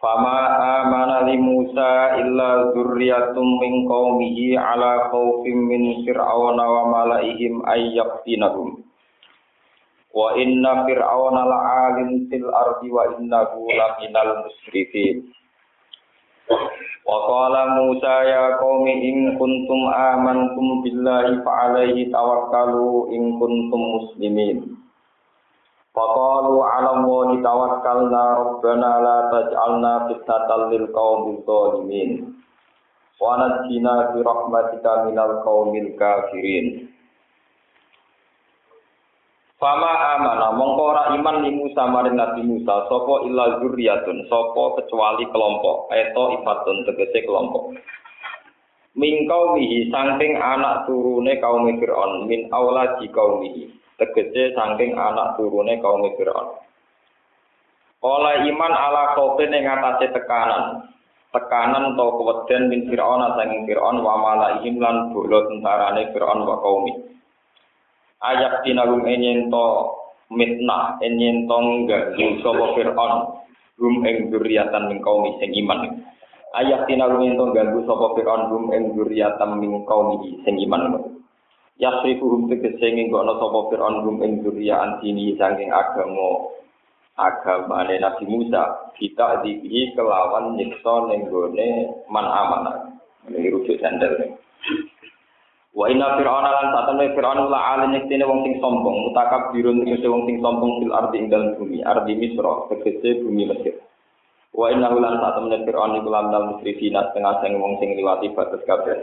Fama amana li Musa illa dzurriyyatum min qaumihi ala khaufin min fir'auna wa malaihim ay yaftinahum. Wa inna fir'auna la'alin fil ardi wa innahu laminal musrifin. Wa qala Musa ya qaumi in kuntum amantum billahi fa alaihi tawakkalu in kuntum muslimin. Faqalu 'ala Allahi tawakkalna rabbana la taj'alna fitnatan lil qaumil zalimin. Wa najjina bi rahmatika minal qaumil kafirin. Fama amana mongko ora iman li Musa maring Nabi Musa sapa illa zurriyatun sapa kecuali kelompok eto ifatun tegese kelompok min kaumihi saking anak turune kaum Fir'aun min auladi kaumihi tegese saking anak turune kaum Fir'aun. Oleh iman ala khofin ing atase tekanan. Tekanan atau keweden min Fir'aun saking Fir'aun wa malaihim lan bolo tentarane Fir'aun wa kaumi ayak tinagum enyento mitnah enyento enggak sapa Fir'aun rum ing dzurriatan min kaum sing iman. Ayak tinagum ento ganggu sapa Fir'aun rum ing dzurriatan min kaum sing iman yasrifuhum tegese nggono sapa Fir'aun rum ing dzurriatan dini saking agama agamane Nabi Musa kita dihi kelawan nyiksa ning gone man amanah ini rujuk sandal nih Wa inna fir'auna lan satane fir'aun la yektene wong sing sombong, mutakab birun tegese wong sing sombong fil ardi ing dalem bumi, ardi Misra, tegese bumi Mesir. Wa inna lan satane fir'aun iku lan dal musrifina tengah sing wong sing liwati batas kabeh.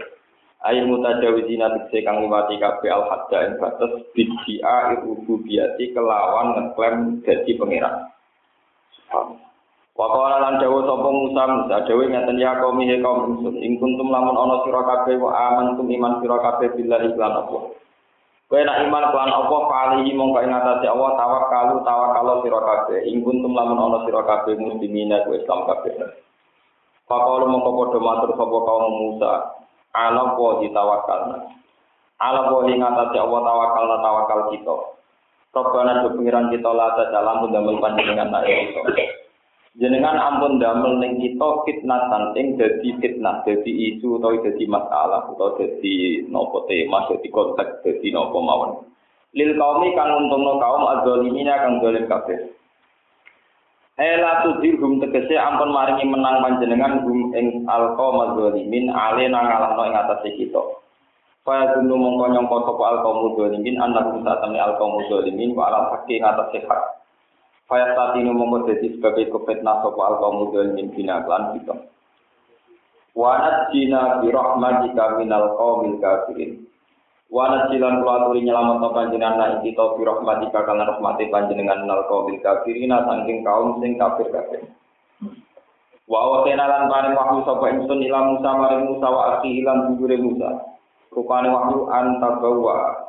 Ayo mutajawizina tegese kang liwati kabeh al hadda ing batas bidia rububiyati kelawan ngeklaim dadi pangeran. Subhanallah. Wakala lan dawuh sapa Musa Musa dawuh ngaten ya kaum he kaum ingsun ing kuntum lamun ana sira kabeh wa amantum iman sira kabeh billahi lan Allah. Kowe nak iman kelan apa kali mongko ing atase Allah tawakkalu tawakkalo sira kabeh ing kuntum lamun ana sira kabeh muslimina ku Islam kabeh. Pakal mongko padha matur sapa kaum Musa ala wa ditawakkalna. Ala wa ing atase Allah tawakalna tawakal kita. Robbana do pengiran kita la dalam damel panjenengan nak kita. jenengan ampun damel ning kita fitnatan ing dadi fitnah dadi isu utawa dadi masalah utawa dadi nopo tema dadi konteks dadi nopo mawon lil kaumi kang untungno kaum adzalimina kang zalim kabeh Ela tudirhum tegese ampun maringi menang panjenengan hum ing alqaum adzalimin ale nang ngalahno ing atase kita. Kaya dunu mongko nyangka sapa alqaum adzalimin anak saat temne alqaum adzalimin wa ala hakki atase hak. Faya saat ini mongko jadi sebagai kefitnah sopa al kaum min bina klan kita. Wanat jina bi rahmatika minal qaumil kafirin. Wanat jilan kulaturi nyelamat no panjenengan na kita bi rahmatika kana rahmati panjenengan minal qaumil kafirin saking kaum sing kafir kafir. Wa awatena lan paring wahyu sapa ingsun ila Musa maring Musa wa akhi ilan bujure Musa. Rupane wahyu antabawa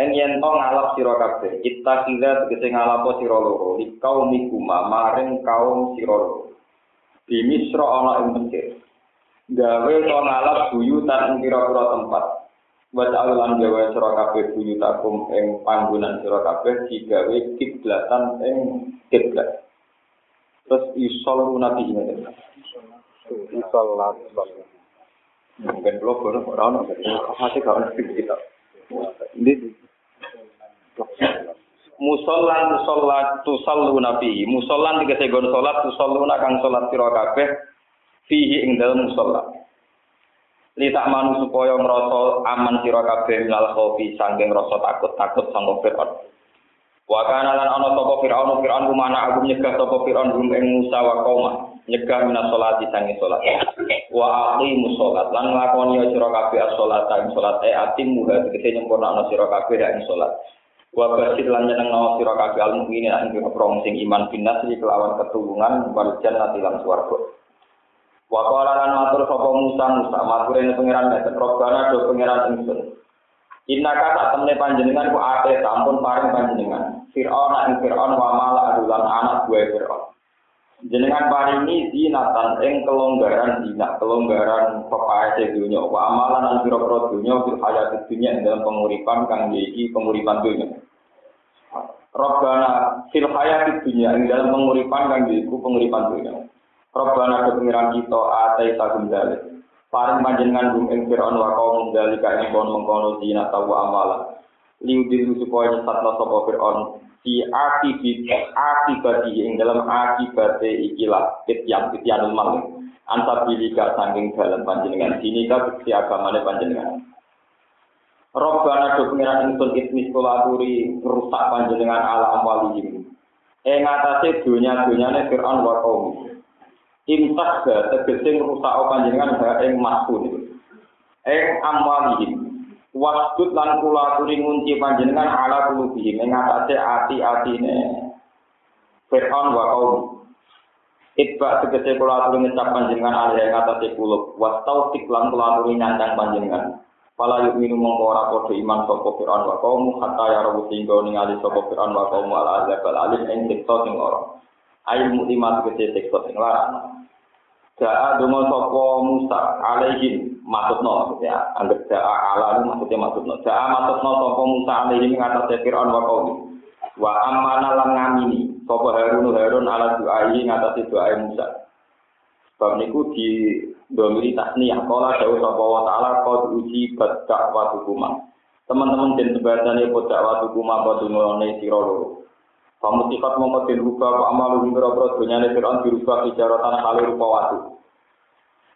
En yen to ngalap sira kabeh, kita kira tegese ngalapo sira loro, di kaum mikuma maring kaum sira loro. Di Misra ana ing Mesir. Gawe to ngalap buyutan ing pira-pira tempat. Wa ta'alan gawe sira kabeh buyutakum ing panggonan sira kabeh digawe kiblatan ing kiblat. Terus isol nabi ini. Isol Mungkin belum baru orang masih gak ngerti kita. Ini musolan musola tusallu nabi musolan tiga segon solat tusallu kang solat sira kabeh fihi ing dalem musola li tak manu supaya ngrasa aman sira kabeh minal khaufi saking rasa takut takut sangko Fir'aun. Wa kana ana sapa Fir'aun Fir'aun kumana aku nyegah sapa Fir'aun rum ing Musa wa qauma. Nyegah minas salati sange salat wa aqimu salat lan nglakoni sira kabeh as-salat ing salat e atim muga tegese nyempurna sira kabeh ing salat Wa basyir lan nyenengno sira kabeh al mukminin ing prong sing iman binas kelawan ketulungan wal jannati lan swarga. Wa qala lan matur sapa Musa Musa matur ing pangeran meten robbana do pangeran ingsun. Inna kata temne panjenengan ku ate sampun paring panjenengan. Fir'aun ing Fir'aun wa mala adulan anak buah Fir'aun. Jenengan paringi zinatan ing kelonggaran zina, kelonggaran pepae dunya wa amalan lan pira-pira dunya fil hayati dunya ing dalam penguripan kang iki penguripan dunya. Robbana fil hayati dunya ing dalam penguripan kang iku penguripan dunya. Robbana ke pengiran kita atai tagum dalik. Paring panjenengan gum ing Fir'aun wa kaum dalika ing kon mengkono zina tawa amalan. Liudilu supaya nyesatno sapa Fir'aun di akibat akibat ing dalam akibat ikilah kityan antar bilika saking dalam panjenengan sini ka bukti agamane panjenengan Robbana do pengiran ingsun itmis kolaturi rusak panjenengan ala amwalihim ing atase dunya-dunyane Fir'aun wa kaum imtak ga tegese rusak panjenengan ha ing maskun ing amwalihim. Wasdud lan kula aturi ngunci panjenengan ala kulubihim ing atase ati-atine. Fir'aun wa kaum Itba tegese kula aturi ngecap panjenengan alih ing atase kulub. Was tautik lan kula aturi nyancang panjenengan. Fala yuk minum mongko ora padha iman sapa Fir'aun wa kaum hatta ya rawu singgo ningali sapa Fir'aun wa kaum al azab al alim ing siksa sing ora Ayo muklimat tegese siksa sing larang. Ja'a donga sapa Musa alaihim maksudno maksudnya anggap ja'a ala itu maksudnya maksudno. Ja'a maksudno sapa Musa alaihim ngatas Fir'aun wa kaum wa amana lan ngamini sapa Harun Harun ala du'ai ngatas doa Musa. Sebab niku di domiri tasniyah kala dawuh sapa wa ta'ala qad uji badak wa teman-teman den sebadane podak wa tukuma padungone sira loro Kamu tikat mongko den rubah apa amal ing pira-pira dunyane Fir'aun dirubah ijaratan kali rupa watu.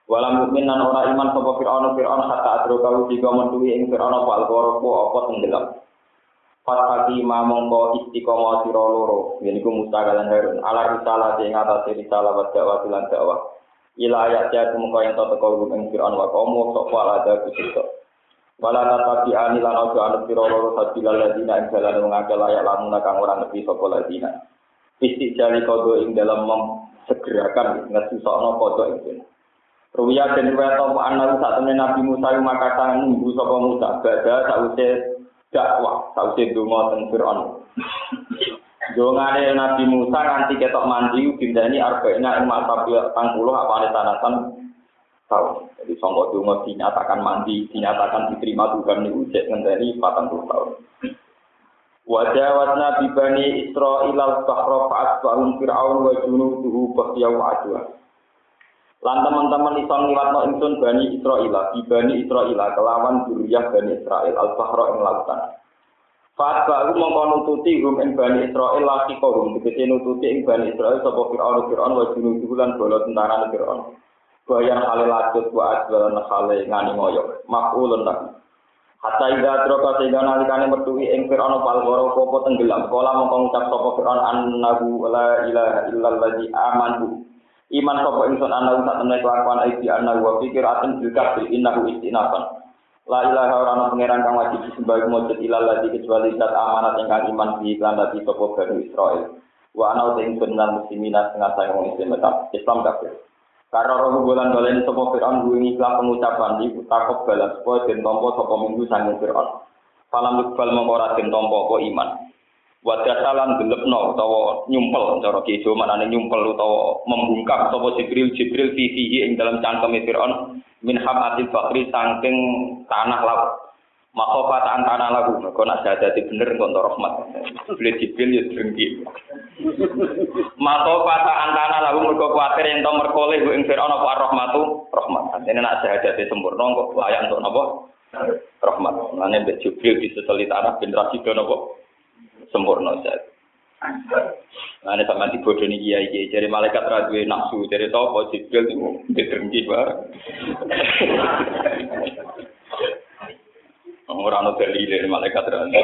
Walam mukmin lan ora iman sapa Fir'aun Fir'aun hatta adro kau tiga menduwi ing Fir'aun apa al-gharaqa apa tenggelam. Fatati ma mongko istiqomah sira loro, yeniku Musa lan Harun. Ala risalah ing atase risalah wa dakwah lan dakwah. Ila ayat jatuh mongko yang tata ing Fir'aun wa kaum sapa ada kusito. Wala tatapi ani lan ojo anut piro loro ladina ing jalan mengakel layak lamun kang ora ngerti sapa ladina. Istijali kodo ing dalam segerakan ngesusokno kodo ing Ruya dan ruya topo anak saat Nabi Musa yang sang nunggu sapa Musa bada sause dakwah sause donga teng Firaun. Dongane Nabi Musa nganti ketok mandi dindani arba'ina ing masa 40 apa ane tanasan tahun. Jadi songko dungo dinyatakan mandi, dinyatakan diterima Tuhan ini ujek ngenteni 40 tahun. Wajah wasna bibani Israel al-Bahra fa'asbahum Fir'aun wa junuduhu bahya wa adwa. Lan teman-teman iso ngliwatno ingsun Bani Israel, bibani Israel kelawan duriyah Bani Israel al-Bahra ing lautan. Fat baru mongko nututi hum ing Bani Israel laki kohum, tegese nututi ing Bani Israel sapa Fir'aun Fir'aun wa junuduhu lan bala tentara Fir'aun. Bayan hale lajut wa asbalan hale ngani ngoyo. Maf'ulun lagi. Hatta ida droka sehingga nalikane metuhi ing Fir'aun pal goro popo tenggelam. Kala mongko ngucap sapa Fir'aun annahu la ilaha illalladzi amantu. Iman sapa ingsun annahu sak temne kelakuan aidi annahu wa fikiratin bil kafir innahu istinafan. La ilaha ora ana pangeran kang wajib disembah mujud ladzi kecuali zat amanat ingkang iman di iklan dadi sapa Bani Israil. Wa ana uta ingsun lan muslimina setengah saya wong Islam kafir. Karena roh bulan balen sopo Fir'aun gue ngiklah pengucapan di takok balas supaya den tompo sopo minggu sanging Fir'aun. Falam iqbal mengora den tompo po iman. Wadah salam no utawa nyumpel cara kijo manane nyumpel utawa membungkam sopo Jibril Jibril fihi ing dalam cangkem Fir'aun min hamatil bakri saking tanah laut. Makofat antara lagu, kau nak jadi bener kau rahmat. Beli jibil ya drengki. Makofat antara lagu mereka khawatir yang tau merkoleh gue ingfir ono rahmatu rahmat. Ini nak jadi sempurna kok layak untuk nopo rahmat. Nanti mbak jibil disesali tanah generasi ke nopo sempurna saja. Nah, ini sama di bodoh ini iya iya. Jadi malaikat radwe nafsu. Jadi tau kok jibil itu bareng. Ora ono dalile malaikat rane.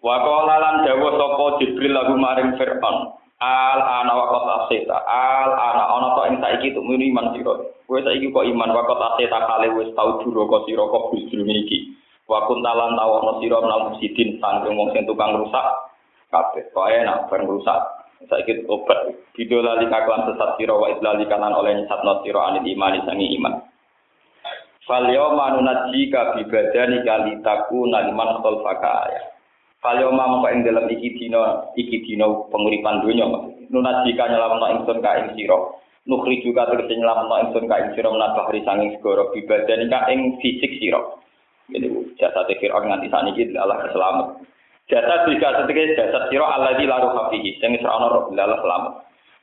Wa qala lan dawuh sapa Jibril lagu maring Fir'aun. Al ana wa qad asita. Al ana ana to ing saiki tu iman sira. Kowe saiki kok iman wa qad asita kale wis tau duraka sira kok bijrune iki. Wa kuntalan tawono sira nal mufsidin sangking wong sing tukang rusak kabeh. Kaya nak ben rusak. Saiki obat bidolali kaklan sesat sira wa idlali kanan oleh nyesatno sira anil iman sangi iman. Fal yawma nunajjika bi badani kalitaku naliman khalfaka ayat. Fal yawma mongko ing dalem iki dina iki dina penguripan donya nunajjika nyelamno ingsun ka ing sira. Nukhri juga terus nyelamno ingsun ka ing sira menabahri sanging segara bi badani ka ing fisik sira. Jadi jasa Fir'aun nganti saat ini Allah selamat. Jasa jika setika jasa siro Allah di laru hafihi. Yang serana roh Allah selamat.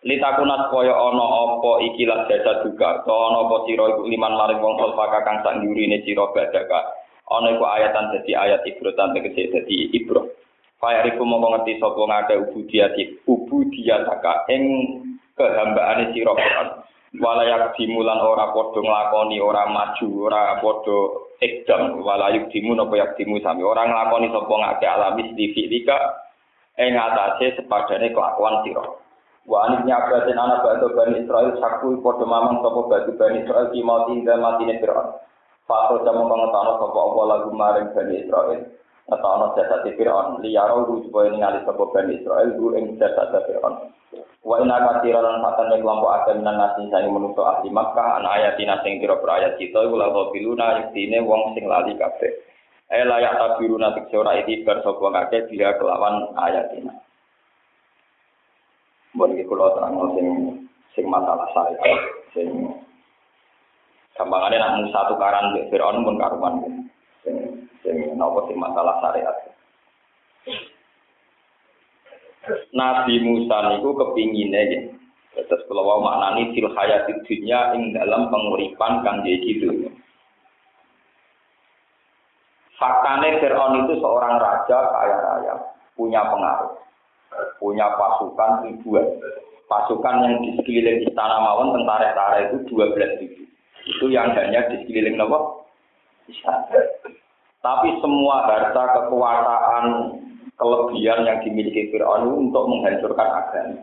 Litakunat koyo ono opo ikilah jasa juga. Kau ono opo siro iku liman maring wong solfaka kang sang yurine siro badaka. Ono iku ayatan jadi ayat ibrotan tegesi jadi ibro. Faya riku mau ngerti sopo ngake ubudiyati ubudiyataka ing kehambaane siro Quran. Walayak dimulan ora podo nglakoni ora maju ora podo ekdam walayuk dimu nopo yak dimu sami orang nglakoni sapa ngake alamis di fi'lika ing atase sepadane kelakuan sira wa anis nyabatin anak batu bani Israel saku padha mamang sapa batu bani Israel ki mau tinggal matine Fir'aun Fakul jamu pengetahuan sapa Allah lagu maring bani Israel ngetahuan jasad Fir'aun liyarau supaya ningali sapa bani Israel du ing jasad Fir'aun Wa inna katsira lan fatan ing kelompok akeh minan nasi sing menungso ahli Makkah an ayatina sing kira ayat kita iku la biluna yektine wong sing lali kabeh. Eh layak tabiruna tik ora itibar sapa ngake dia kelawan ayatina. Mbon iki kula terang sing sing masalah saya sing gampangane nak Musa tukaran mbek Firaun pun karuan sing sing napa sing masalah syariat. Nabi Musa niku kepingine ya. Terus kalau mau maknani fil hayati dunya ing dalam penguripan kang gitu. Faktanya Fir'aun itu seorang raja kaya raya, punya pengaruh, punya pasukan ribuan. Pasukan yang di sekeliling istana mawon tentara-tentara itu dua belas ribu. Itu yang hanya di sekeliling nopo. Tapi semua harta kekuasaan kelebihan yang dimiliki Fir'aun untuk menghancurkan agama.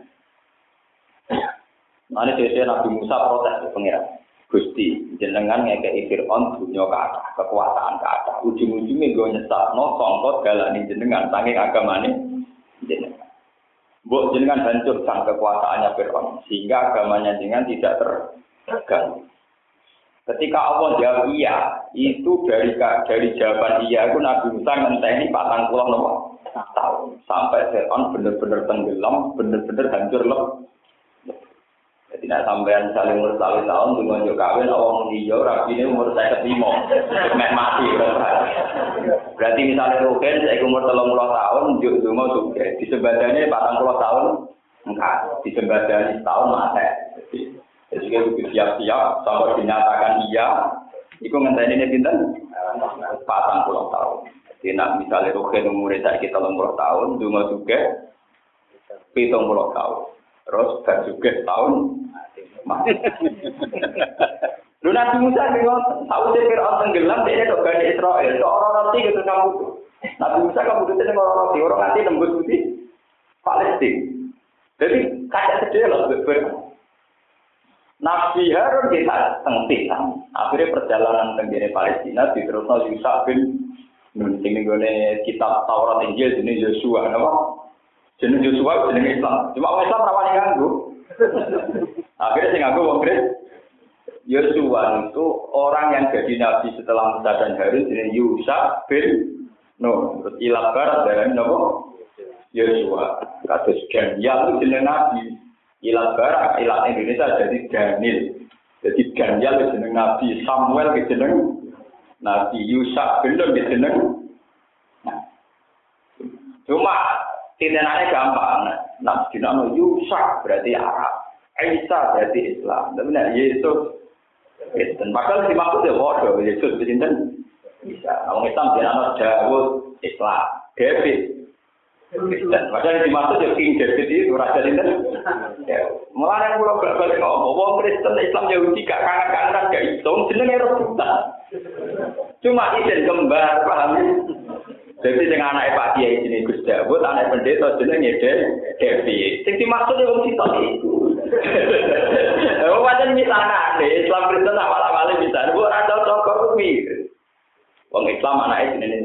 Nah, ini Nabi Musa protes ke pengiran. Gusti, jenengan ngekei Fir'aun dunia ke atas, kekuasaan ke atas. Ujung-ujungnya gue nyesat, no songkot galani jenengan, saking agamanya jenengan. Bu, jenengan hancurkan kekuasaannya Fir'aun, sehingga agamanya jenengan tidak terganggu. Ketika Allah jawab iya, itu dari dari jawaban iya itu Nabi Musa ngenteni patang pulau nomor tahun sampai Fir'aun benar-benar tenggelam, benar-benar hancur loh. Nak sampean saling umur satu tahun tunggu njuk kawin muni yo rapi ini umur saya ketimo, mek mati berarti. misalnya Rukin saya umur telung puluh tahun njuk tunggu juga di sebadane patang puluh tahun enggak di sebadane setahun mati. Jadi kita siap-siap sampai dinyatakan iya. Iku ngenteni ini pinten? Patang puluh tahun. Jadi nak misalnya Rukin umurnya saya kita puluh tahun, dungo juga pitung puluh tahun. Terus juga tahun mati. Lu Nabi Musa bingung, tahu sih Fir'aun tenggelam, dia itu Bani Israel, itu orang nanti gitu kamu tuh. Nabi Musa kamu tuh itu orang nanti, orang nanti nembus putih Palestina. Jadi kayak sedih loh, Nabi Harun kita tengtisan. Akhirnya perjalanan tenggine Palestina diterusno Yusuf bin Nun sing kitab Taurat Injil jenenge Yosua napa? Jenenge Yosua jenenge Islam. Cuma wong Islam rawani ganggu. Akhirnya sing ganggu wong Yosua itu orang yang jadi nabi setelah Musa dan Harun jenenge Yusa bin Nun. Terus ilabar dari napa? Yosua. Kados Daniel itu jenenge nabi. Ilat barak, ilat Indonesia jadi Daniel. Jadi Daniel jeneng Nabi Samuel jeneng Nabi Yusak belum jeneng. Nah. Cuma tindakannya gampang. Nah, dinamo Yusak berarti Arab. Isa berarti Islam. Tapi nah Yesus Kristen. Padahal si maksud ya bodoh. Yesus Kristen bisa. Nah, Islam dinamo Dawud Islam. David Kristen. Padahal dimaksud ya King David itu raja. Ya, mulai pulau balik ngomong, wong Kristen Islam Yahudi gak kanan kanan gak hitung, jenenge rebutan. Cuma izin kembar, paham ya? Jadi dengan anak Pak Kiai ini Gus Dawud, anak pendeta jenenge David. Sing dimaksud ya wong sitok itu. Oh, wajan misalnya, Islam Kristen awal-awalnya bisa, bu rasa cocok kuwi. Wong Islam anaknya jenenge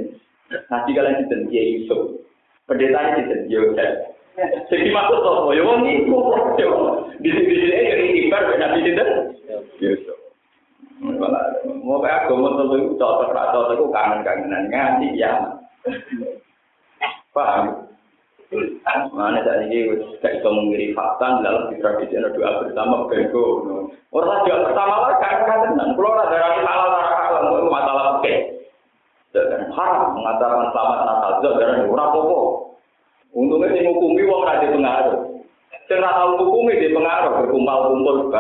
Nanti kalian di Kiai Yusuf. Pendetanya di Yosef. Jadi maksud apa? Ya wong iku Di sini di sini ya ibar Nabi sinten? Yusuf. Mau kayak agama tentu cocok cocok itu kangen-kangenan ngaji ya. Paham? Mana saat ini gak bisa mengirim fakta dalam tradisi doa bersama bego. Orang doa bersama lah kan kan Kalau ada dari halal halal itu masalah oke. Dan haram mengatakan selamat Natal dan orang popo. Untungnya sih hukumi wong ada pengaruh. Ora tau hukumi di pengaruh berkumpul-kumpul.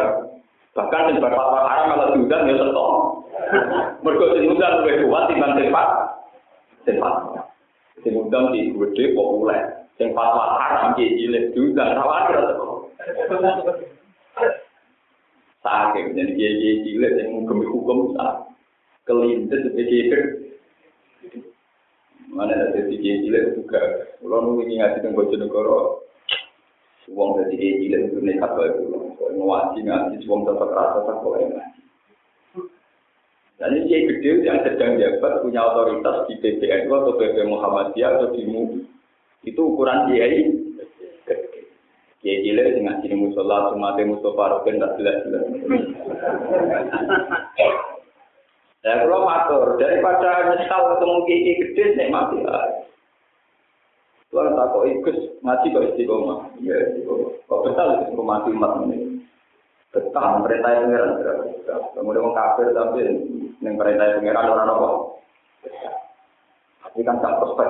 Bahkan sing bar fatwa haram malah diundang ya tetep. Mergo sing undang luwih kuat timbang sing pat. Sing pat. Sing undang di gede populer. Yang fatwa haram ki jilid juga khawatir Sakit jadi dia dia jilid yang hukum hukum sah kelindes sebagai mana ada tiga jilid juga kalau nunggu ini ngaji dengan bojonegoro uang dari tiga jilid itu nekat bae kalau ngaji ngaji uang tetap rasa tak boleh ngaji dan ini dia gede yang sedang jabat punya otoritas di PBNU atau PP Muhammadiyah atau di MUI itu ukuran kiai kiai cilik sing ngaji ning musala sumate Mustofa Roken tak jelas-jelas. Ya kalau matur daripada nyesal ketemu kiai gede nek mati lah. Tuhan tak kok ikut ngaji kok istiqomah. Ya istiqomah. Kok betul mati umat ini. Betah perintah pengiran. Kemudian orang kafir tapi yang perintah pengiran orang apa? Ini kan tak prospek.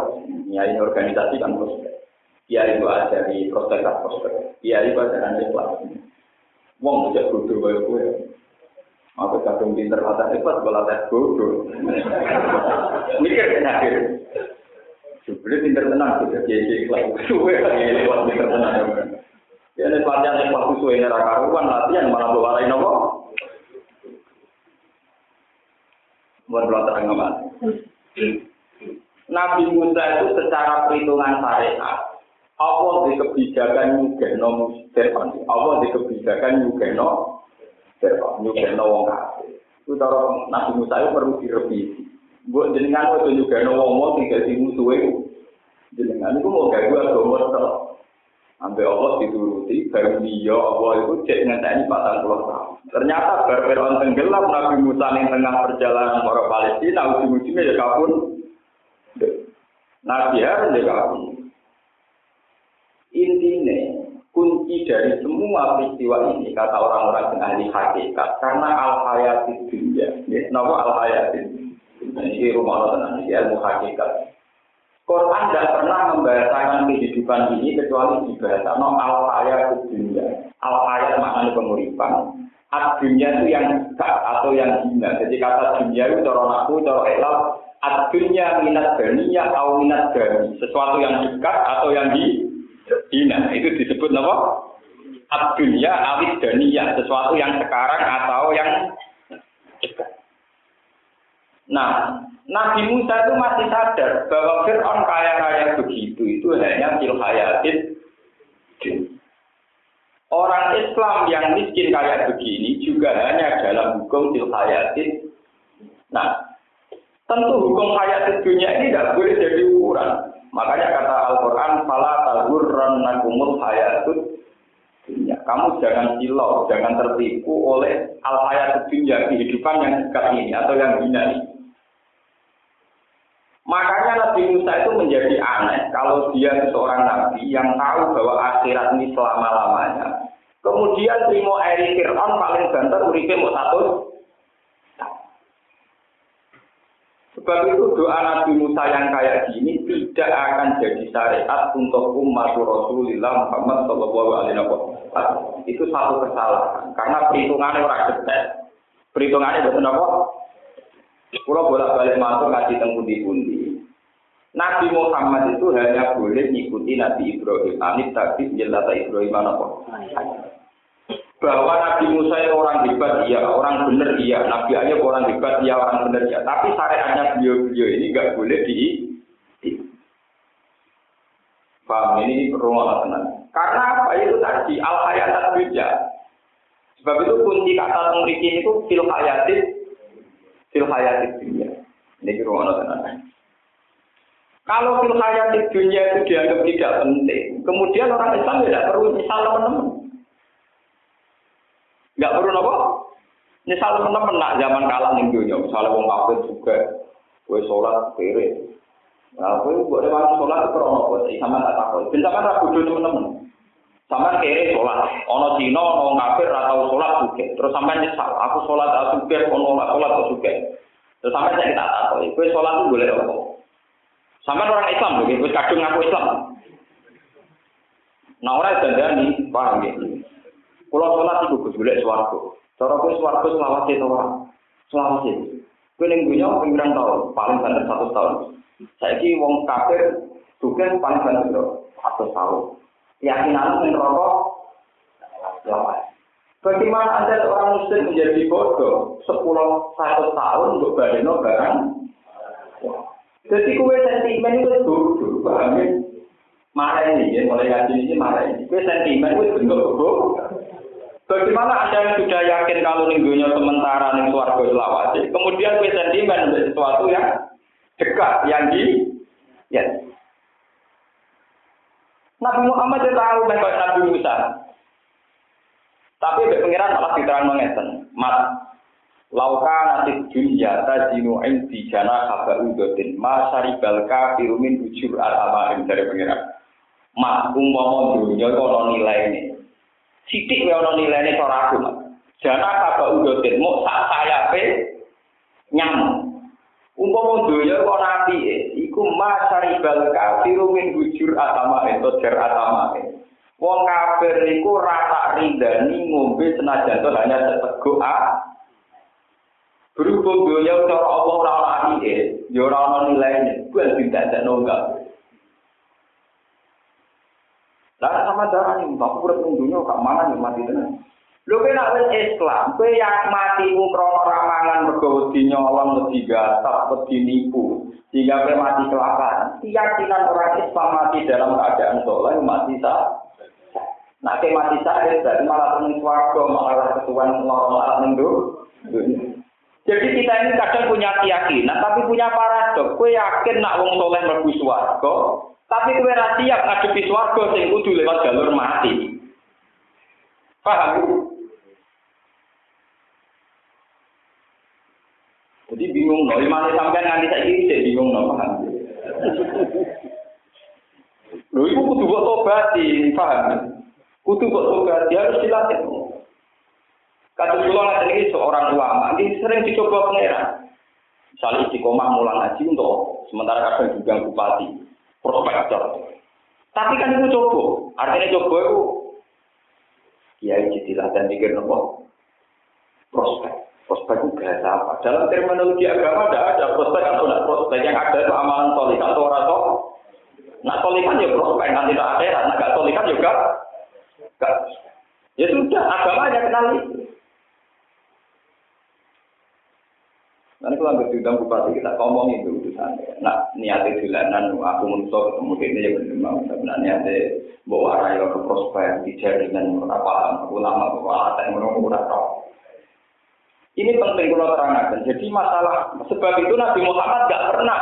Nyai organisasi kan prospek. Iya itu ada di prospek tak prospek. Iya itu ada nanti kelas. Wong bisa bodoh kayak gue. Aku kadung pinter latih hebat, gue latih bodoh. Mikir kan akhir. Sebenarnya pinter tenang, bisa jadi kelas. Suwe lagi lewat pinter tenang. Ya ini yang waktu suwe ini karuan latihan malah bawa lain apa? Buat pelatihan nggak Nabi Musa itu secara perhitungan syariat, Allah di kebijakan nyugeno Fir'aun, Allah di kebijakan nyugeno Fir'aun, nyugeno wong kafir. Itu cara Nabi Musa itu perlu direvisi. Buat jenengan itu nyugeno wong wong tinggal di musuh itu. Jenengan itu mau gue agama terus. Sampai Allah dituruti, baru dia Allah itu cek ngetani patang puluh tahun. Ternyata berperon tenggelam Nabi Musa yang tengah perjalanan orang Palestina, ujung-ujungnya ya kabur Nabi harus dikawin. Intinya, kunci dari semua peristiwa ini, kata orang-orang yang ahli hakikat, karena al-hayati dunia. Ya, kenapa al-hayati Ini rumah Allah tenang, ini ilmu hakikat. Quran tidak pernah membahasakan kehidupan ini kecuali dibahasakan no, al-hayat dunia. Al-hayat maknanya penguripan. Ad dunia itu yang atau yang hina. Jadi kata dunia itu cara aku, cara elal, Adunya minat baniya atau minat bani. Sesuatu yang dekat atau yang di dina. Itu disebut apa? Adunya awit daniya. Sesuatu yang sekarang atau yang dekat. Nah, Nabi Musa itu masih sadar bahwa Fir'aun kaya-kaya begitu itu hanya fil hayatin Orang Islam yang miskin kayak begini juga hanya dalam hukum fil hayatin. Nah, Tentu hukum hayat dunia ini tidak boleh jadi ukuran. Makanya kata Al-Quran, Fala tagurran nakumul hayatut dunia. Kamu jangan silau, jangan tertipu oleh al-hayat dunia, kehidupan yang dekat ini atau yang hina. Makanya Nabi Musa itu menjadi aneh kalau dia seorang nabi yang tahu bahwa akhirat ini selama-lamanya. Kemudian terima air Fir'aun paling banter uripe mau satu Sebab itu doa Nabi Musa yang kayak gini tidak akan jadi syariat untuk umat Rasulullah Muhammad Shallallahu Alaihi Wasallam. Itu satu kesalahan karena perhitungannya orang detail. Perhitungannya betul apa? Kalau bolak balik masuk ngaji temu di pundi. Nabi Muhammad itu hanya boleh mengikuti Nabi Ibrahim. Anit tapi jelas Ibrahim apa? bahwa Nabi Musa itu orang hebat, iya, orang benar, iya, Nabi Ayub orang hebat, iya, orang benar, iya. Tapi syariatnya beliau-beliau ini nggak boleh di. Paham ini rumah tenang. Karena apa itu tadi al hayat dunia. Sebab itu kunci kata memiliki itu fil hayatit fil dunia. Ini rumah tenan. Kalau fil di dunia itu dianggap tidak penting, kemudian orang Islam tidak perlu misal teman-teman. Nggak perlu apa? Misal teman-teman nak zaman kalah nih dunia, misalnya wong kafir juga, gue sholat kiri. Nah, gue buat lewat sholat itu krono, gue sama tak takut. Bisa kan ragu teman-teman. Sama kiri sholat, ono Cina, ono kafir atau sholat juga. Terus sampai nyesal, aku sholat juga, ono sholat juga. Terus sampai saya tak takut, gue sholat itu boleh apa? Sama orang Islam loh, wis kadung ngaku Islam. Nah orang dandani, paham ya? Kalau sholat itu boleh swargo. Cara gue swargo selawase to ora? Selawase. Gue ning dunya pinggiran tahun, paling banter satu tahun. Saiki wong kafir juga paling banter satu tahun. Keyakinan ning rokok selawase. Bagaimana Anda orang muslim menjadi bodoh? Sepuluh satu tahun untuk badeno barang. Jadi kue sentimen itu bodoh, paham ya? Marah ini, ya, mulai ngaji ini marah ini. Kue sentimen itu bentuk bodoh. Bagaimana Anda yang sudah yakin kalau minggunya sementara nih suarga selawasi, kemudian kue sentimen untuk sesuatu yang dekat, yang di, ya. Nabi Muhammad itu tahu bahwa Nabi Musa. Tapi pengiran malah diterang mengeten. Mat, Lauka nanti dunia tajinu indi jana haba udotin ma syaribal kafiru min ujur al-amarim dari pengiran. Ma umpama dunia itu ada nilai ini. Sidik ya ada nilai ini cara aku. Jana haba udotin mau sak saya pe nyamuk. Umpama dunia itu nanti iku ma syaribal kafiru min ujur al-amarim atau jar al-amarim. Wong kafir iku rata ridani ngombe senajan hanya seteguk ah Berhubung dunia cara Allah ora ana ahike, ya ora ana nilaine, kuwi ada nonggal. Lah sama darah nih, tak urip ning dunia gak mana nih mati tenan. Lho kena wis Islam, kowe yang mati ku krana ramangan mergo wedi nyolong wedi gasap wedi nipu, sehingga kowe mati. Keyakinan orang Islam mati dalam keadaan soleh mati sah. Nah, mati sah, berarti malah temen swarga, malah ketuan lorong-lorong ning. Jadi kita ini kadang punya keyakinan, tapi punya paradok. Kue yakin nak wong soleh mlebu swarga, tapi kue ra siap ngadepi swarga sing kudu lewat jalur mati. Paham? Jadi bingung loh, iman sampai nanti saya ini bingung loh, paham? Lho, itu kudu buat tobat, paham? Kudu buat tobat, harus dilatih. Kata kula ngaten iki seorang ulama, ini sering dicoba pangeran. Misalnya istiqomah mulang haji untuk sementara kadang juga bupati, prospektor. Tapi kan itu coba, artinya coba itu kiai jadi dan mikir nopo prospek. Prospek itu bahasa apa? Dalam terminologi agama ada ada prospek atau tidak prospek yang ada itu amalan solik atau orang Nah solikan ya prospek nanti tidak ada, nah gak solikan juga. Gak. Ya sudah, agama aja kenal itu. Nanti kalau ambil diundang bupati kita ngomong itu urusan. Nah niatnya jalanan aku menusuk ketemu ini ya benar mau sebenarnya niatnya bawa raya ke prospek di jaringan apa ulama bawa yang menunggu tahu. Ini penting kalau terangkan. Jadi masalah sebab itu Nabi Muhammad gak pernah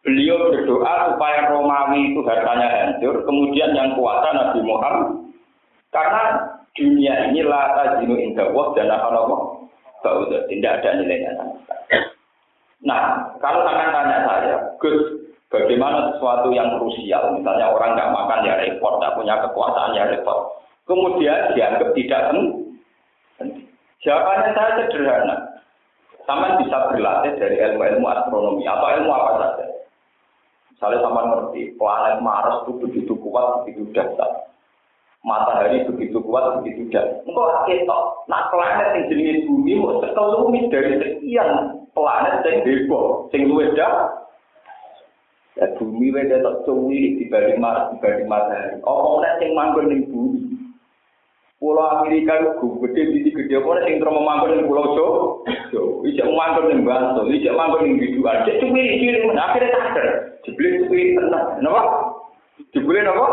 beliau berdoa supaya Romawi itu hartanya hancur. Kemudian yang kuasa Nabi Muhammad karena dunia ini lata jinu indah dan apa nama tidak ada nilainya. Nah, kalau akan tanya saya, Gus, bagaimana sesuatu yang krusial, misalnya orang nggak makan ya repot, nggak punya kekuasaan ya repot, kemudian dianggap tidak penting. Jawabannya saya sederhana. Sama bisa berlatih dari ilmu-ilmu astronomi atau ilmu apa saja. Misalnya sama ngerti, planet Mars itu begitu kuat, begitu dahsyat. Matahari begitu kuat, begitu dahsyat. Engkau akhirnya, nah planet yang jenis bumi mau sekelumit dari sekian planet sing heboh, sing luwih dah. Ya bumi wae tok cuwi dibanding Mars dibanding matahari. Apa nek sing manggon ning bumi? Pulau Amerika itu gede, di gede, apa sing terus manggon ning pulau Jo? Ijek manggon ning Bantul, ijek manggon ning Biduan. Cek cuwi iki akhirnya sadar. Jebule cuwi tenan. Napa? Jebule napa?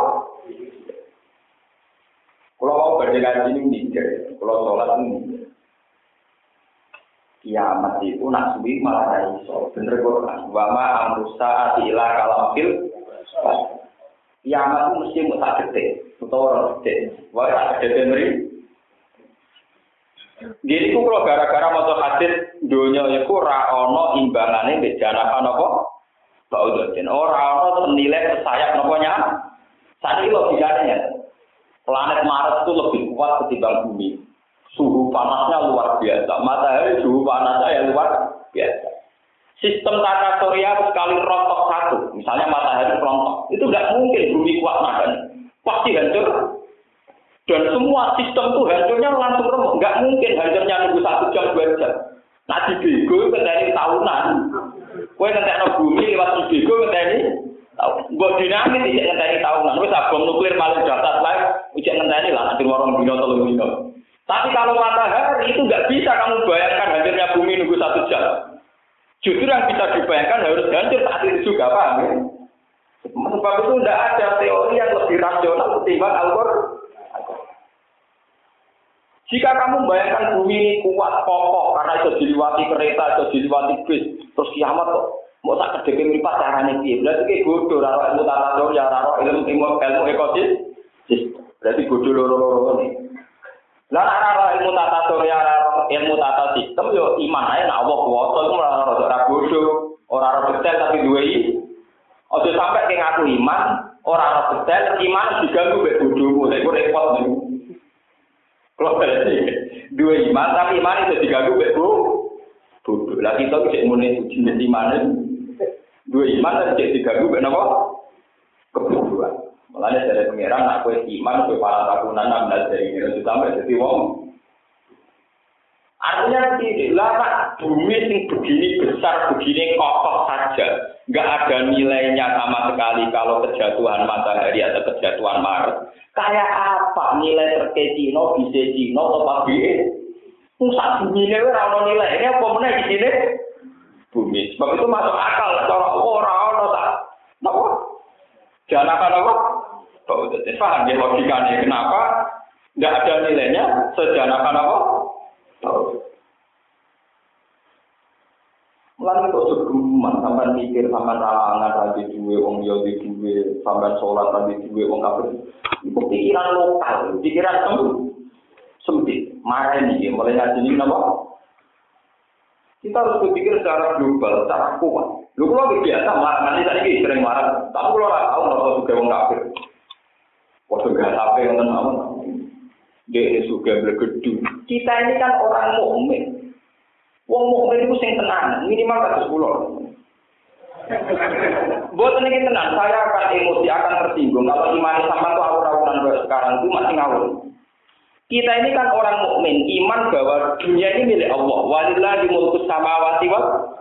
Kalau mau berdiri ini mikir, kalau sholat ini kiamat itu nak suwi malah ra iso. Bener Quran. Wa ma amru saati ila kalamil kiamat itu mesti mau tak gede, utawa orang gede. Wah, tak gede meri. Jadi ku kalau gara-gara motor hadis dunia itu ra ono imbangane mbek janakan apa? Baudatin. Ora ono senilai sesayap nopo nya. Saat ini logikanya planet Mars itu lebih kuat ketimbang bumi. Suhu panasnya luar biasa. Matahari suhu panasnya yang luar biasa. Sistem tata surya sekali rontok satu, misalnya matahari rontok, itu nggak mungkin bumi kuat makan. Pasti hancur. Dan semua sistem itu hancurnya langsung remuk. Nggak mungkin hancurnya nunggu satu jam, dua jam. Di bego dari tahunan. Kue ngetek bumi lewat bego ini Buat dinamis tidak ngenteni tahunan. Wis bom nuklir paling dahsyat lah, ujian ngenteni lah nanti warung dino tolong dino. Tapi kalau matahari itu nggak bisa kamu bayangkan hancurnya bumi nunggu satu jam. Justru yang bisa dibayangkan harus hancur saat itu juga, paham ya? Sebab itu tidak ada teori yang lebih rasional ketimbang Al-Quran. Jika kamu bayangkan bumi ini kuat kokoh karena itu diliwati kereta, itu diliwati bis, terus kiamat kok Mau tak kedeke mripat carane piye? Berarti ki bodoh ora ilmu tata ya ora ilmu ilmu ilmu ekosis. Berarti bodoh loro-loro ini. Lah nek ora ilmu tata surya ora ilmu tata sistem yo iman ae nek Allah kuwasa iku ora ora bodoh, ora ora detail tapi duwe. Ojo sampai ke ngaku iman, ora ora detail iman diganggu mek bodohmu. Lha iku repot niku. Kalau berarti dua iman tapi iman itu diganggu mek bodoh. Lah kita bisa muni jenis iman dua iman dan jadi diganggu kenapa? Kebutuhan. Mulanya dari pangeran, aku iman, aku para takunan, enam belas dari ini, itu sampai jadi wong. Artinya tidak lama bumi yang begini besar, begini kokoh saja, nggak ada nilainya sama sekali kalau kejatuhan matahari atau kejatuhan Mars. Kayak apa nilai terkecino, bisa cino, atau pagi? Pusat bumi ini orang nilainya apa mana di sini? bumi. Sebab itu masuk akal cara ora ono tak. Napa? Jangan apa? Bau jadi paham ya logikanya kenapa tidak ada nilainya sejanakan apa? Bau. Lalu kok segeman sampai mikir sampai ralangan tadi dua wong yo di dua sampai sholat tadi dua wong kafir. Itu pikiran lokal, pikiran sempit. Marah ini mulai ngaji ini apa? Kita harus berpikir secara global, secara kuat. Lu kalau biasa, nanti tadi sering marah, tapi kalau nggak tahu nggak juga wong kafir. Waktu gak yang tenang, dia juga bergedung. Kita ini kan orang mukmin. Wong mukmin itu sing tenang, minimal kasus pulau. Buat ini tenang, saya akan emosi, akan tersinggung. Kalau iman sama tuh awur-awuran sekarang itu masih ngawur. Kita ini kan orang mukmin, iman bahwa dunia ini milik Allah. Walillahi mulku samawati wal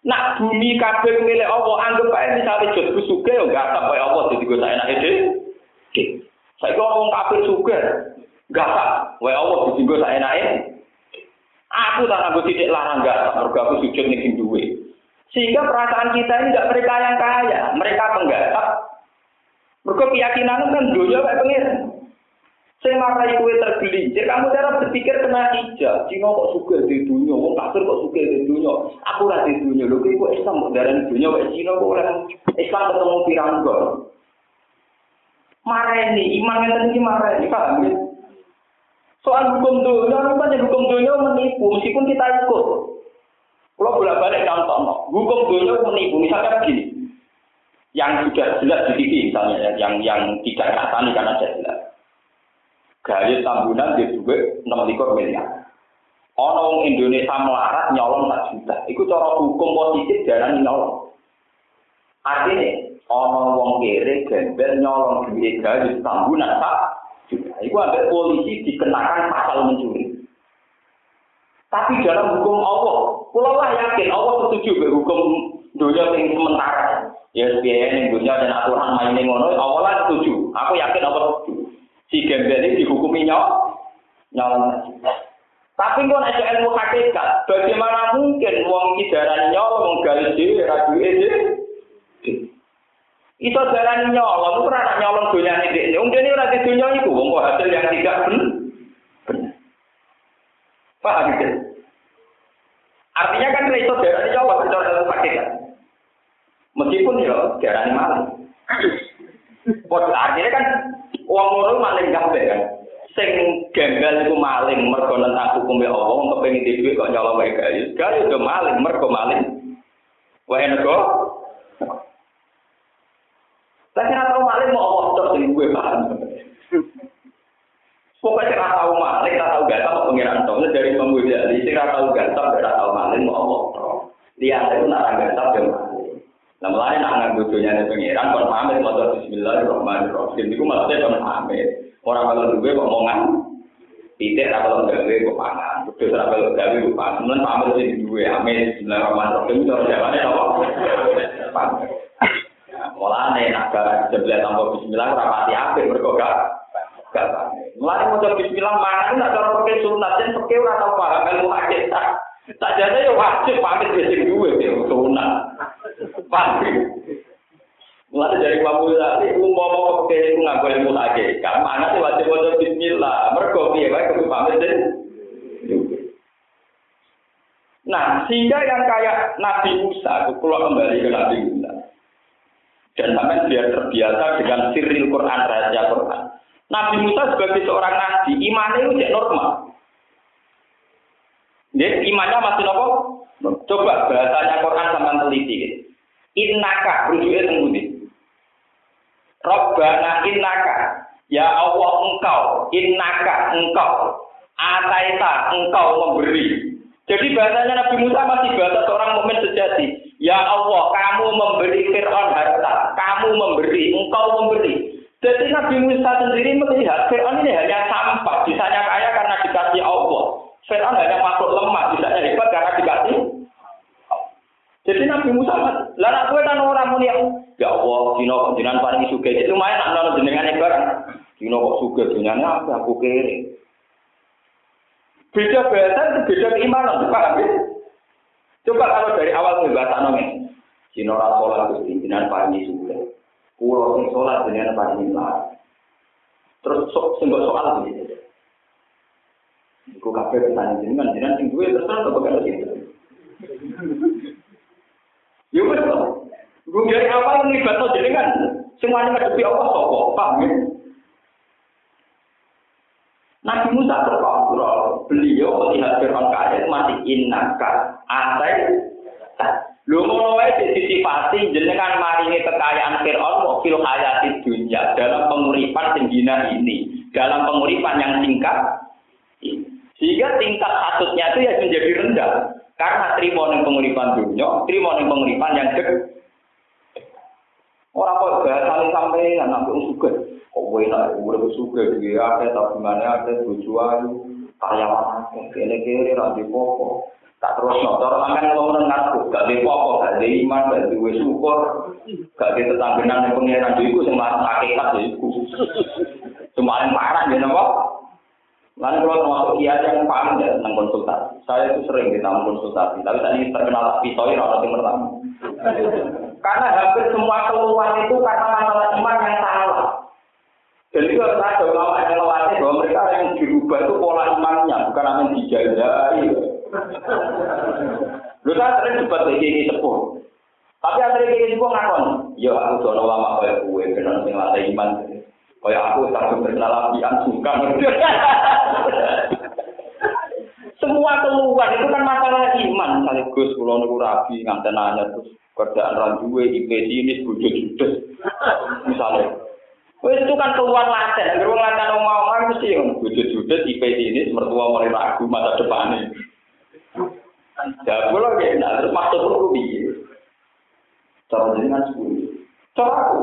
Nak bumi kabeh milik Allah, anggap aja misalnya jod suge ya enggak tak kaya Allah jadi gue saya enak ide. Saya kok ngomong kafir enggak tak kaya Allah jadi gue saya enak Aku tak nanggung titik larang tak mergo aku sujud ning duwe. Sehingga perasaan kita ini enggak mereka yang kaya, mereka penggarap. Mergo keyakinan kan dunia kayak pengiran. Saya marai kue tergelincir, kamu cara berpikir kena hijab. Cina kok suka di dunia, wong kafir kok suka di dunia. Aku lah di dunia, lho kok Islam darah di dunia, kok Cina kok orang Islam ketemu. Marah ini, iman yang tadi marah ini, paham ya? Soal hukum dunia, rupanya hukum dunia menipu, meskipun kita ikut. Kalau bolak balik contoh, hukum dunia menipu, misalnya begini, yang sudah jelas di TV misalnya, yang yang tidak kasani karena jelas. gaya tambunan di duwe 6 miliar. Wong Indonesia melarat nyolong 4 juta. Iku cara hukum positif jalan nyolong. Artinya, ono wong kere gembel nyolong duit gaya tambunan tak juta. Iku ada polisi dikenakan pasal mencuri. Tapi dalam hukum Allah, pulau lah yakin Allah setuju dengan hukum dunia yang sementara. Ya, SBN yang dunia dan aturan main yang ngono, Allah lah setuju. Aku yakin Allah setuju. si gembel ini dihukumi nyol nyolong tapi kok ada ilmu hakikat bagaimana mungkin wong kidaran nyol wong galis di radu ini itu jalan nyolong itu pernah nyolong dunia ini wong ini radu dunia itu wong hasil yang tidak benar paham gitu Artinya kan itu darah Jawa secara sakit kan. Meskipun ya darah ini maling. artinya kan uang ngono maling kabeh kan. Sing gagal iku maling mergo nentang hukum Allah wong kepengin dhuwit kok nyolong wae gayu. Gayu udah maling mergo maling. Wae nego. Tapi ora tau maling mau Allah terus sing gue paham. Pokoknya ora tau maling, ora tau gantap apa pengiran to. Dari pembuja, sing ora tau gantap, ora tau maling mau Allah terus. Lihat itu nak gantap ya maling. Nah, mulai nak nganggo dunyane pengiran kon pamit maca bismillahirrahmanirrahim. Iku maksudnya kon pamit. Orang kalau duwe kok omongan. Tidak kalau gawe kok pangan. Kudu ora kalau gawe kok pangan. Mun pamit sing duwe amin bismillahirrahmanirrahim cara jawane apa? Pamit. Mulane nak barang sebelah tanpa bismillah ora pati apik mergo gak gak. Mulane maca bismillah mangan nak cara pakai sunat yen pakai ora tau paham ilmu hakikat. Sajane yo wajib pamit wis sing duwe sunat. Pamit. Mulai dari Ghazali, umum mau pakai nggak boleh mulai. Karena mana sih wajib wajib Bismillah. Mereka dia baik ke pamit. Nah, sehingga yang kayak Nabi Musa, keluar kembali ke Nabi Musa. Dan sampai biar terbiasa dengan siril Quran, rahasia Quran. Nabi Musa sebagai seorang nabi, imannya itu normal. Jadi imannya masih nopo. Coba bahasanya Quran sama teliti. Innaka, rujuknya tembudi. Robbana innaka, ya Allah engkau, innaka engkau, ataita engkau memberi. Jadi bahasanya Nabi Musa masih bahasa seorang mukmin sejati. Ya Allah, kamu memberi Fir'aun harta, kamu memberi, engkau memberi. Jadi Nabi Musa sendiri melihat Fir'aun ini hanya sampah, bisanya kaya karena dikasih Allah. Fir'aun hanya makhluk lemah, bisanya hebat karena dikasih jadi Nabi Musa, lah aku kan orang muni ya Allah, dino jenengan paling suka. Itu lumayan nak nonton jenengan barang. Dino kok suka jenengan apa aku kiri. Beda bahasa, beda keimanan, paham ya? Coba kalau dari awal bahasa nongeng, Dino rasolat gusti jenengan paling suka. Pulau sing sholat jenengan paling lah. Terus sok sing soal begitu. Iku kabeh pertanyaan jenengan, jenengan sing terserah apa kalau gitu. Ya wis to. Gue dari awal nglibatno jenengan. Semuanya ngadepi Allah sapa? Paham ya? Nabi Musa terkontrol. Beliau melihat Fir'aun kaya masih innaka atai Lu ngono wae disifati jenengan maringi kekayaan Fir'aun kok fil hayati dunia dalam penguripan sendina ini, dalam penguripan yang singkat. Sehingga tingkat hasutnya itu ya menjadi rendah. Karena terima ning penguripan dunia, terima ning penguripan yang dek. Orang kok bahasa sampai anak itu suka. Kok gue nak gue suka dia ada tabungannya ada tujuan karyawan kene kene di pokok. Tak terus notor makan ngomong ngaku, gak di pokok, gak di iman, gak di syukur, gak di tetanggenan yang pengiran itu semua hakikat itu. Semua yang parah ya nopo. Lalu kalau termasuk kiai yang paham ya tentang konsultasi. Saya itu sering kita konsultasi, tapi tadi terkenal pisau ini orang timur pertama. Karena hampir semua keluhan itu karena masalah iman yang salah. Dan itu harus ada ulama yang mereka yang dirubah itu pola imannya, bukan yang dijajahi. Lu saya sering debat lagi ini sepuh. Tapi akhirnya ini sepuh ngakon. Ya aku dono ulama kayak gue, kenal sing latih iman. Kayak aku tak terkenal apian suka. Semua keluar itu kan masalah iman. Misalnya Gus, kalau nunggu rabi, nganten nanya terus kerjaan randuwe, IP ini, bojo judes. Misalnya. Wes itu kan keluar laten, beruang laten mau mau mesti yang bojo judes, IP ini, mertua mulai ragu masa depannya. Ya, gue lagi, nah, terus maksud lu biar. Cara jenengan sepuluh. Cara aku,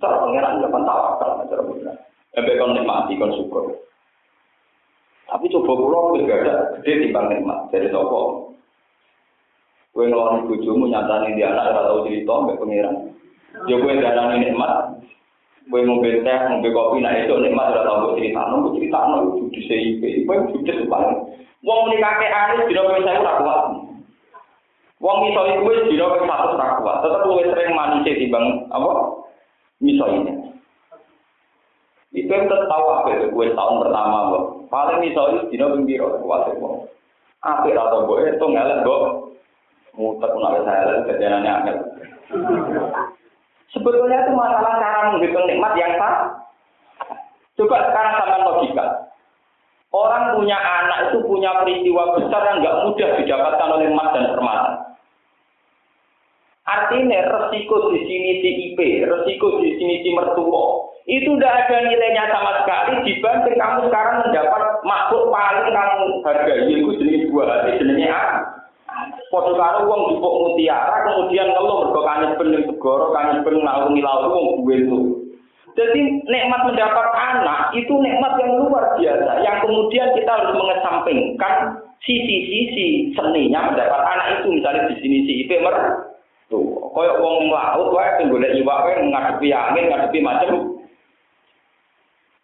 cara pengiran jangan tawakal, cara pengiran. Sampai kon nikmati, kon syukur. Tapi coba pulau juga ada gede timbang nikmat dari toko. Kue ngeloni bujumu nyatani di anak ora tau cerita mbek pangeran. Ya kue darani nikmat. Kue ngombe teh, ngombe kopi, nah itu nikmat udah tau gue cerita nong, gue cerita nong, gue judi sih, gue judi sepan. Wong ini kakek anis, jadi aku bisa ikut aku Wong miso itu gue jadi aku bisa ikut aku Tetap gue sering manusia di bang, apa? Miso ini. Itu yang tertawa, gue gue tahun pertama, gue paling miso itu jadi aku bisa ikut aku. Apa itu atau gue itu ngelet, gue muter, gue ngelet, saya ngelet, kejadiannya Sebetulnya itu masalah cara menghitung nikmat yang sah. Coba sekarang sama logika. Orang punya anak itu punya peristiwa besar yang nggak mudah didapatkan oleh emas dan permata. Artinya resiko di sini si IP, resiko di sini si mertua, itu tidak ada nilainya sama sekali dibanding kamu sekarang mendapat makhluk paling kamu hargai, yaitu jenis buah jenisnya apa? Foto karo wong jupuk mutiara, kemudian ngeluh mergo kangen ben segoro, kangen ben ngalungi laut wong itu. Jadi nikmat mendapat anak itu nikmat yang luar biasa, yang kemudian kita harus mengesampingkan sisi-sisi seninya mendapat anak itu, misalnya di sini si IP mer, tuh, koyok wong laut wae sing golek iwak wae ngadepi angin, ngadepi macam.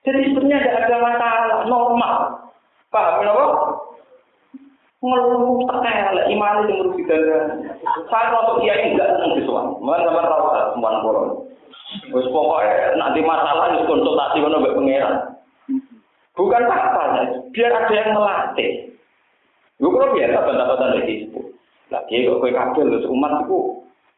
Jadi sebenarnya tidak ada masalah, normal. Paham kenapa? Ngeluh tekel, iman itu merugi dan Saya waktu dia enggak senang disuan, mana sama semua orang. Wes pokoknya nanti masalah itu konsultasi mana mbak pangeran. Bukan apa biar ada yang melatih. Gue kalau biasa bantah-bantah dari Facebook. Lagi kok kue kabel terus umat itu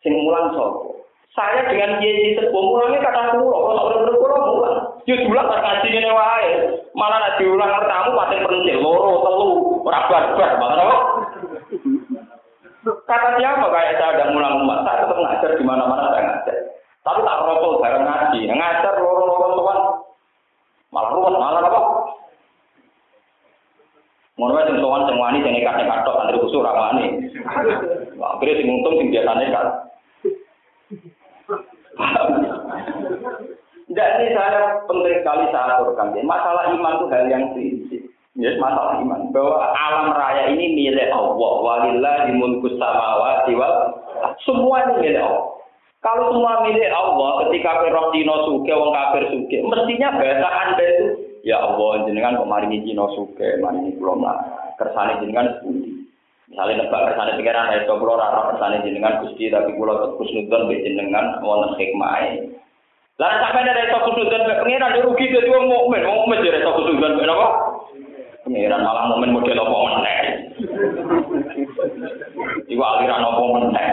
sing mulang sopo. Saya dengan kiai sepuh mulangnya kata kulo, kalau udah berkulo mulang. Yo diulang pas ngaji ini wae. Malah nak diulang tamu pasti penting loro telu ora barbar, apa? Kata siapa kayak saya ada mulang umat, saya tetap ngajar di mana-mana saya ngajar. Tapi tak rokok bareng ngaji. Ngajar loro-loro tuan. Malah ruwet, malah apa? Ngono wae sing sowan wani sing nekat-nekat tok antri kusuk ora wani. Akhirnya sing untung sing biasa nekat. Tidak ini saya penting sekali saya aturkan. Masalah iman itu hal yang prinsip. Ya, masalah iman bahwa alam raya ini milik Allah. Walillahi mulkus samawati wal semua ini milik Allah. Kalau semua milik Allah, ketika perok dino suke, wong kafir suke, mestinya bahasa anda itu, ya Allah, jenengan kok mari dino suke, mari ini belum lah, kersane jenengan. Misalnya nebak kersane pikiran, ya lo rara kersane jenengan gusti, tapi kulo terus nudon be jenengan, wonten hikmah. Lalu sampai ada itu kusnudon be pengiran, dia rugi jadi wong mukmin, wong mukmin jadi itu kusnudon be apa? Pengiran malah mukmin model apa meneh. Iku aliran apa meneh.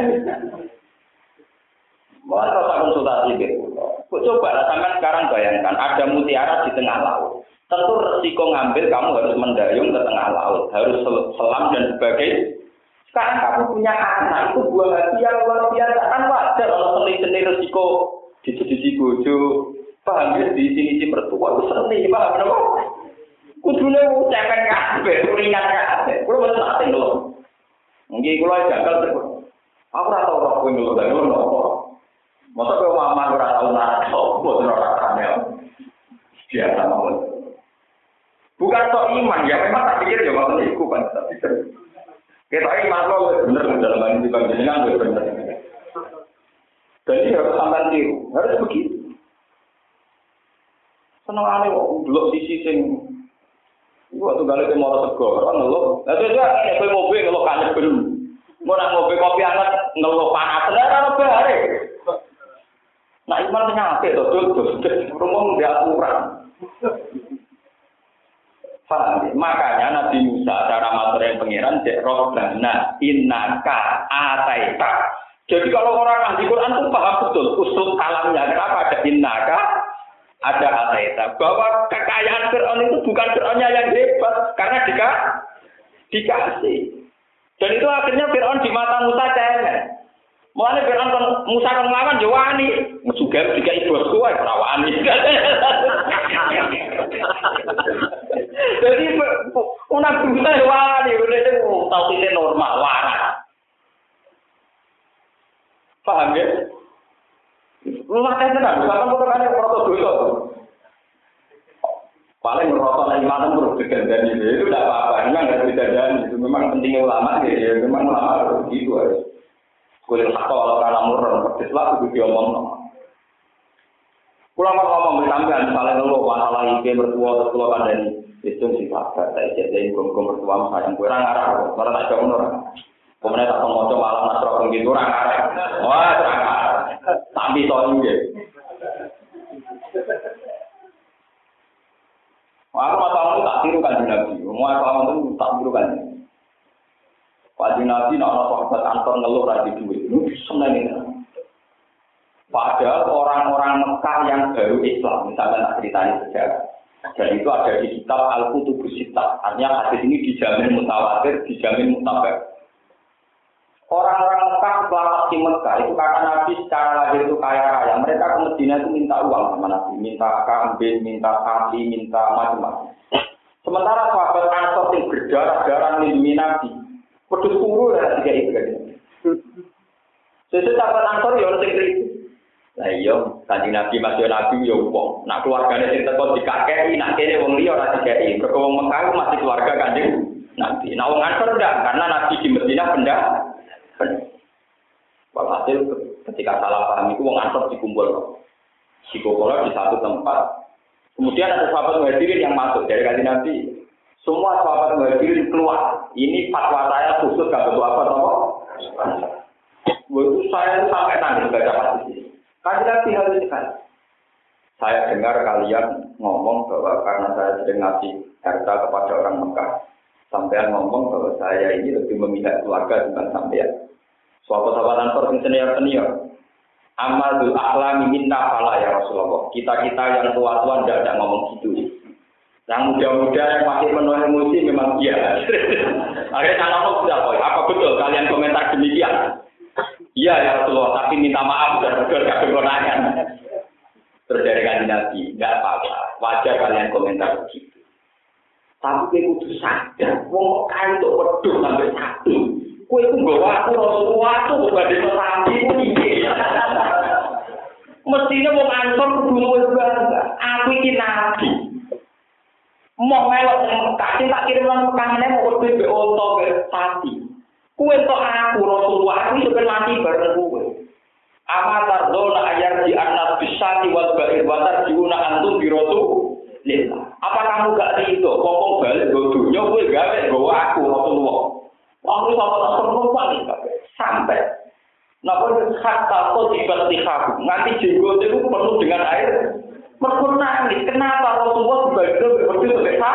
Malah rasa konsultasi gitu. Coba lah sampai sekarang bayangkan ada mutiara di tengah laut. Tentu resiko ngambil kamu harus mendayung ke tengah laut, harus selam dan sebagainya. Sekarang kamu punya anak itu buah hati yang luar biasa kan wajar kalau seni-seni resiko di sisi bojo paham ya di sini si mertua itu seni paham ya kudune cemen kabeh ringan kabeh kulo mboten ate lho nggih kulo jangkal aku ora tau kok kuwi lho lho nopo Masa kau mama ora tau nak sopo ora kamel. Biasa mawon. Bukan sok iman ya, memang tak pikir ya waktu itu kan tak pikir. Kita iman lo bener dalam ini kan jenengan bener. Jadi harus sampai tiru, harus begitu. Seneng kok belok sisi sing Iku waktu gale ke motor sego, kan ngeluh. Lah itu juga nek kowe mobil ngeluh kan ben. Mau nak ngopi kopi anget ngeluh panas, ora ono bare. Nah, iman penyakit, tuh, tuh, tuh, rumah nggak ya? Makanya Nabi Musa cara yang pangeran cek robbana innaka ataita. Jadi kalau orang ahli Quran itu paham betul usul kalamnya. Kenapa ada innaka ada ataita? Bahwa kekayaan Fir'aun itu bukan Fir'aunnya yang hebat karena dika, dikasih. Dan itu akhirnya Fir'aun di mata Musa cemen. Mulane Fir'aun kon Musa kon nglawan yo wani. Juga tiga ibu kuwi ora wani. Jadi una Musa wani, udah itu tauhidnya normal, waras. Paham ya? Lu mati tenang, sampai kok kan proto dosa. Paling merosot lagi malam perlu digandani itu tidak apa-apa, memang harus digandani itu memang pentingnya ulama ya, memang ulama harus begitu harus. Kulit satu kalau karena murah, pedes lah itu diomong. Pulang mau ngomong bersampean, misalnya dulu masalah IP bertua terus pulau kan dari itu sih pak, saya jadi bertua sayang gue orang arah, orang tak jauh orang. Kemudian tak mau coba malam nak terus gitu orang arah, wah orang arah, tapi dia. Wah, aku masalah itu tak tiru kan nabi, mau aku itu tak tiru kan. Pak Nabi nak ana sahabat antar ngeluh ra di duit. Lu seneng ini. Padahal orang-orang Mekah yang baru Islam, misalnya tak ceritanya sejarah, dan itu ada di kitab Al-Qutubus Sittah. Artinya hadis ini dijamin mutawatir, dijamin mutabar. Orang-orang Mekah setelah di Mekah itu karena Nabi secara lahir itu kaya raya. Mereka ke Medina itu minta uang sama Nabi, minta kambing, minta sapi, minta macam-macam. Sementara sahabat Ansor yang berdarah-darah melindungi Nabi, pedus kuru dan tiga itu kan. Sesuatu sahabat Ansor ya orang itu. Lah iya, kanjeng Nabi masih Nabi ya wong. Nak keluargane sing teko dikakeki, nak kene wong liya ora dikeki. Mergo wong Mekah masih keluarga kanjeng Nabi. Nah wong Ansor enggak, karena Nabi di Medina pendak. Walhasil ketika salah paham itu wong Ansor dikumpul. Sikokola di satu tempat. Kemudian ada sahabat muhajirin yang masuk dari kanjeng Nabi. Semua sahabat muhajirin keluar. Ini fatwa saya khusus gak betul apa toh. Waktu saya sampai nangis baca hadis ini. Kaji Nabi harus sekali. Saya dengar kalian ngomong bahwa karena saya sedang ngasih harta kepada orang Mekah, sampean ngomong bahwa saya ini lebih memihak keluarga dengan sampean. Suatu ansor yang senior senior. Amalul ahlami minna fala ya Rasulullah. Kita kita yang tua tua tidak ada ngomong gitu. Yang muda-muda yang masih penuh emosi memang iya. Akhirnya saya sudah Apa betul kalian komentar demikian? Iya ya Rasulullah, tapi minta maaf dan betul. Terus dari kanji Nabi, nggak apa-apa, wajar kalian komentar begitu. tapi kue kudu sadar, wong kok kain untuk wedhus sampai satu, kue itu gak waktu Rasulullah itu bukan di merapi pun ini. Mestinya mau ngantor ke dunia bangga, aku iki nabi. Mau melok ke Mekah, kita kirim nang Mekah, ini mau ke BBO atau ke Pati. Kue itu aku, Rasulullah, aku itu mati bareng kowe. Apa tardona ayat di anak bisa diwat bahir, wadah diuna antun di lillah. Apa kamu gak ridho? Kokong balik gue dunia kue gawe gue aku Rasulullah. Aku sama tak perempuan sampai. Napa itu kata kau tiba tiba nganti jenggot itu penuh dengan air. Mereka nangis. Kenapa Rasulullah sebagai berbeda berbeda?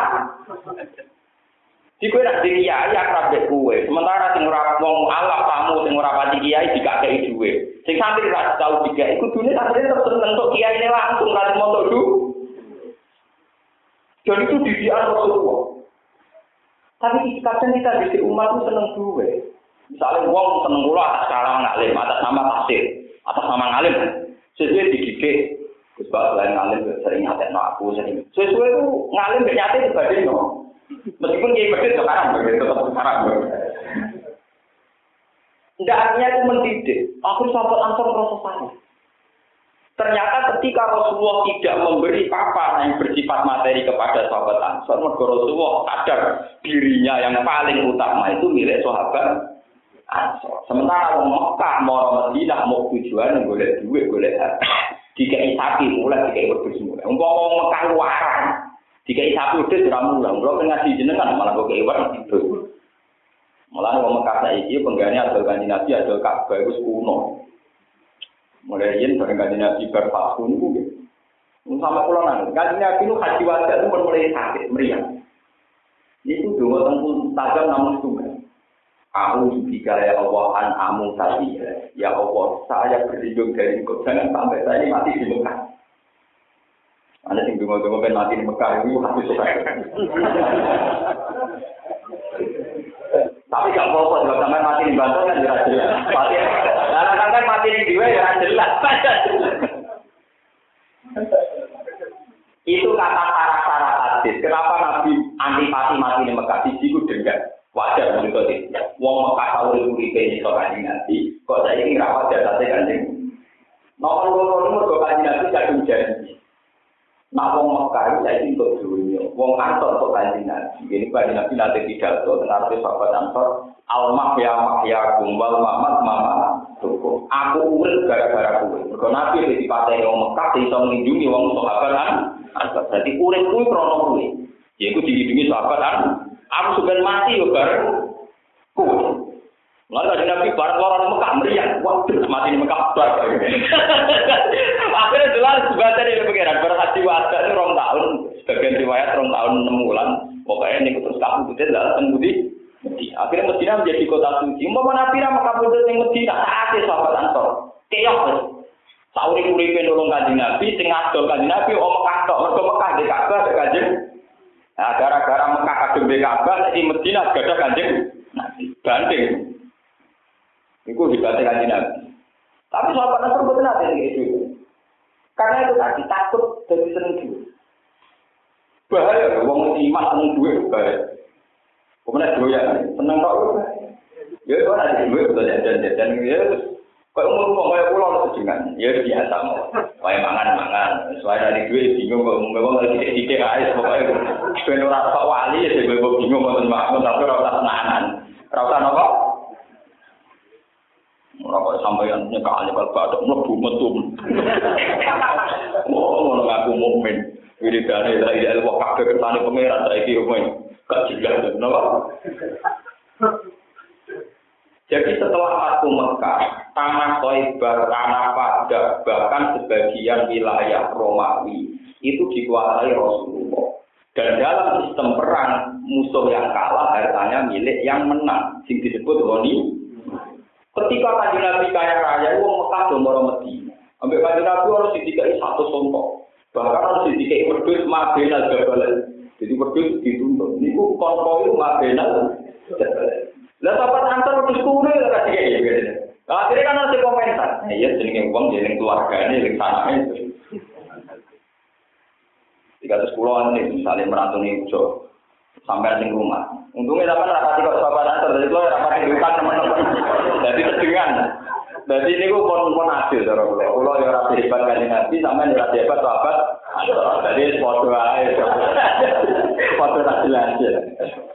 Di kue nak kiai kue. Sementara sing ora wong alap tamu sing ora pati kiai dikakei duwe. Sing santri ra tau dikakei kudune santri tetep seneng tok kiai ini langsung kan motor du. Dan itu didian Rasulullah. Tapi kadang kita di umat itu seneng duwe. Misalnya wong seneng kula atas cara ngalim, atas nama tafsir, atas nama ngalim. Sesuai dididik. Terus selain ngalim sering nyatet aku sering. Sesuai itu ngalim nyatet dibanding no. Meskipun kiai bedit sekarang begitu tetap sekarang. Tidak artinya itu mendidik. Aku sahabat ansor proses saya. Ternyata ketika Rasulullah tidak memberi apa yang bersifat materi kepada sahabat Ansor, maka Rasulullah sadar dirinya yang paling utama itu milik sahabat Ansor. Sementara orang Mekah mau Madinah mau tujuan boleh duit boleh. Dikai sapi mulai dikai wedhus mulai. Umpama Mekah luaran, jika sapi udah sudah mulai, kalau ngaji jenengan malah kok kewan itu. Malah mau Mekah saiki penggane adol kanji Nabi adol Ka'bah itu kuno. Mulai yen bareng kanji Nabi berfahku niku gitu. Sama pulau nang, kanji Nabi itu haji wajah itu mulai sakit meriang. Itu dua tempun tajam namun tunggal. Aku juga ya Allah an amu tadi ya Allah saya berlindung dari engkau jangan sampai saya mati di Mekah. Ada yang dungo-dungo ben mati di Mekah itu hati suka. Tapi gak apa-apa sampai mati di Banten kan jelas jelas. Mati, karena kan mati di Diwe ya jelas. Itu kata syarat-syarat hadis. Kenapa Nabi antipati mati di Mekah? Di situ dengar. Wajar begitu sih. Wong Mekah tahu itu uripe ini kok kanjeng Nabi. Kok saya ini rawat jasa kanjeng. Nomor loro nomor kok kanjeng Nabi kadung janji. Nah, wong Mekah itu saya untuk dunia. Wong Ansor kok kanjeng Nabi. Ini kanjeng Nabi nanti tidak tahu. Tentu sahabat Ansor. Almah ya mah ya kumbal mamat mama. Tuku. Aku urip gara-gara kuwe. Mergo Nabi wis dipateni wong Mekah sing iso nglindungi wong sahabat Ansor. Dadi urip kuwi krono kuwi. Yaiku dilindungi sahabat Ansor. Aku sudah mati yo bareng. Lalu ada nabi bareng orang Mekah meriah, waduh mati di Mekah bar. Akhirnya jelas sebaca dari pengiran berhati wadah ini rong tahun, sebagian riwayat rong tahun enam bulan. Pokoknya ini terus kamu itu adalah tembudi. Akhirnya Medina menjadi kota suci. Mau Nabi Mekah pundut ning Medina saate sahabat Ansor. Keok. Sauri uripe nolong Kanjeng Nabi sing ngadol Kanjeng Nabi om Mekah tok mergo Mekah di Ka'bah di Kanjeng. Nah, gara-gara Mekah kadung di Ka'bah di Medina gada Kanjeng Nabi. Iku hebatnya Kanjeng Nabi. Tapi sahabat Ansor betul ada yang itu. Karena itu tadi takut seneng duit. Bahaya, wong iman seneng duit bahaya. Kemudian doyan, seneng kok. Ya itu ada duit betul jajan jajan ya. Kayak umur umur kayak pulau itu dengan ya biasa mau. Kayak mangan mangan. Soalnya dari duit bingung kok umur lagi tidak tidak aja pokoknya. Ben ora pak wali ya saya bingung mau bangun tapi tenanan. Ora usah nopo. Ora kok sampeyan nyekal nyekal batok mlebu metu. Oh, ngono ngaku mukmin. Wiridane la ilaha illallah kabeh kersane pangeran saiki. Gak juga, kenapa? Jadi setelah Fatu Mekah, tanah Toibah, tanah Padang, bahkan sebagian wilayah Romawi itu dikuasai Rasulullah. Dan dalam sistem perang, musuh yang kalah hartanya milik yang menang, sing disebut Roni. Ketika kajian Nabi kaya raya, uang Mekah domoro Medina. Ambil kajian Nabi harus didikai satu contoh. Bahkan harus didikai berdua mabena jabalan. Jadi wedhus dituntut. Niku konvoy nggak benar. Lah sahabat antar wedhus kuno ya kasih kayak gitu. Akhirnya kan harus komentar. Nah, iya jenenge wong jeneng keluargane jeneng sanake. Tiga ratus puluhan nih, misalnya merantau nih, so, sampai di rumah. Untungnya dapat rapati kok sahabat antar, jadi lo rapati di rumah teman-teman. Jadi kedengan. Jadi ini gue pun pun hasil, kalau kalau ya rapi hebat kali nabi, sama yang rapi hebat sahabat. Jadi foto aja, foto hasil hasil.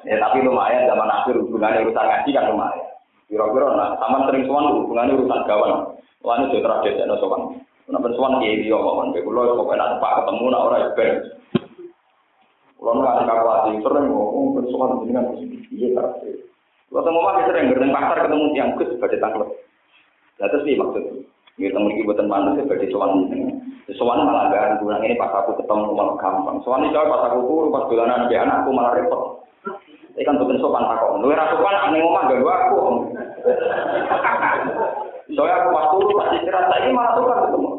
Ya tapi lumayan zaman akhir hubungannya urusan ngaji kan lumayan. Kira-kira nah, sama sering suan hubungannya urusan kawan. Wah ini sudah terakhir jadi sopan. Kenapa suan kiai dia ngomong, kalau pokoknya nanti pak ketemu nak orang itu kalau nggak ada khawatir, sering ngomong bersuara dengan iya tapi. Kalau semua masih sering bertemu pasar ketemu tiang kus pada tanggal. Nah terus sih maksud, ini temen kita buatan mana sebagai sowan Sowan malah gak kurang ini pas aku ketemu malah gampang. Sowan itu pas aku turu pas bulanan anak anakku malah repot. Ini kan bukan sopan takut. Lu rasa sopan ane ngomong gak gua aku. Soalnya aku pas turu pas istirahat lagi malah sopan ketemu.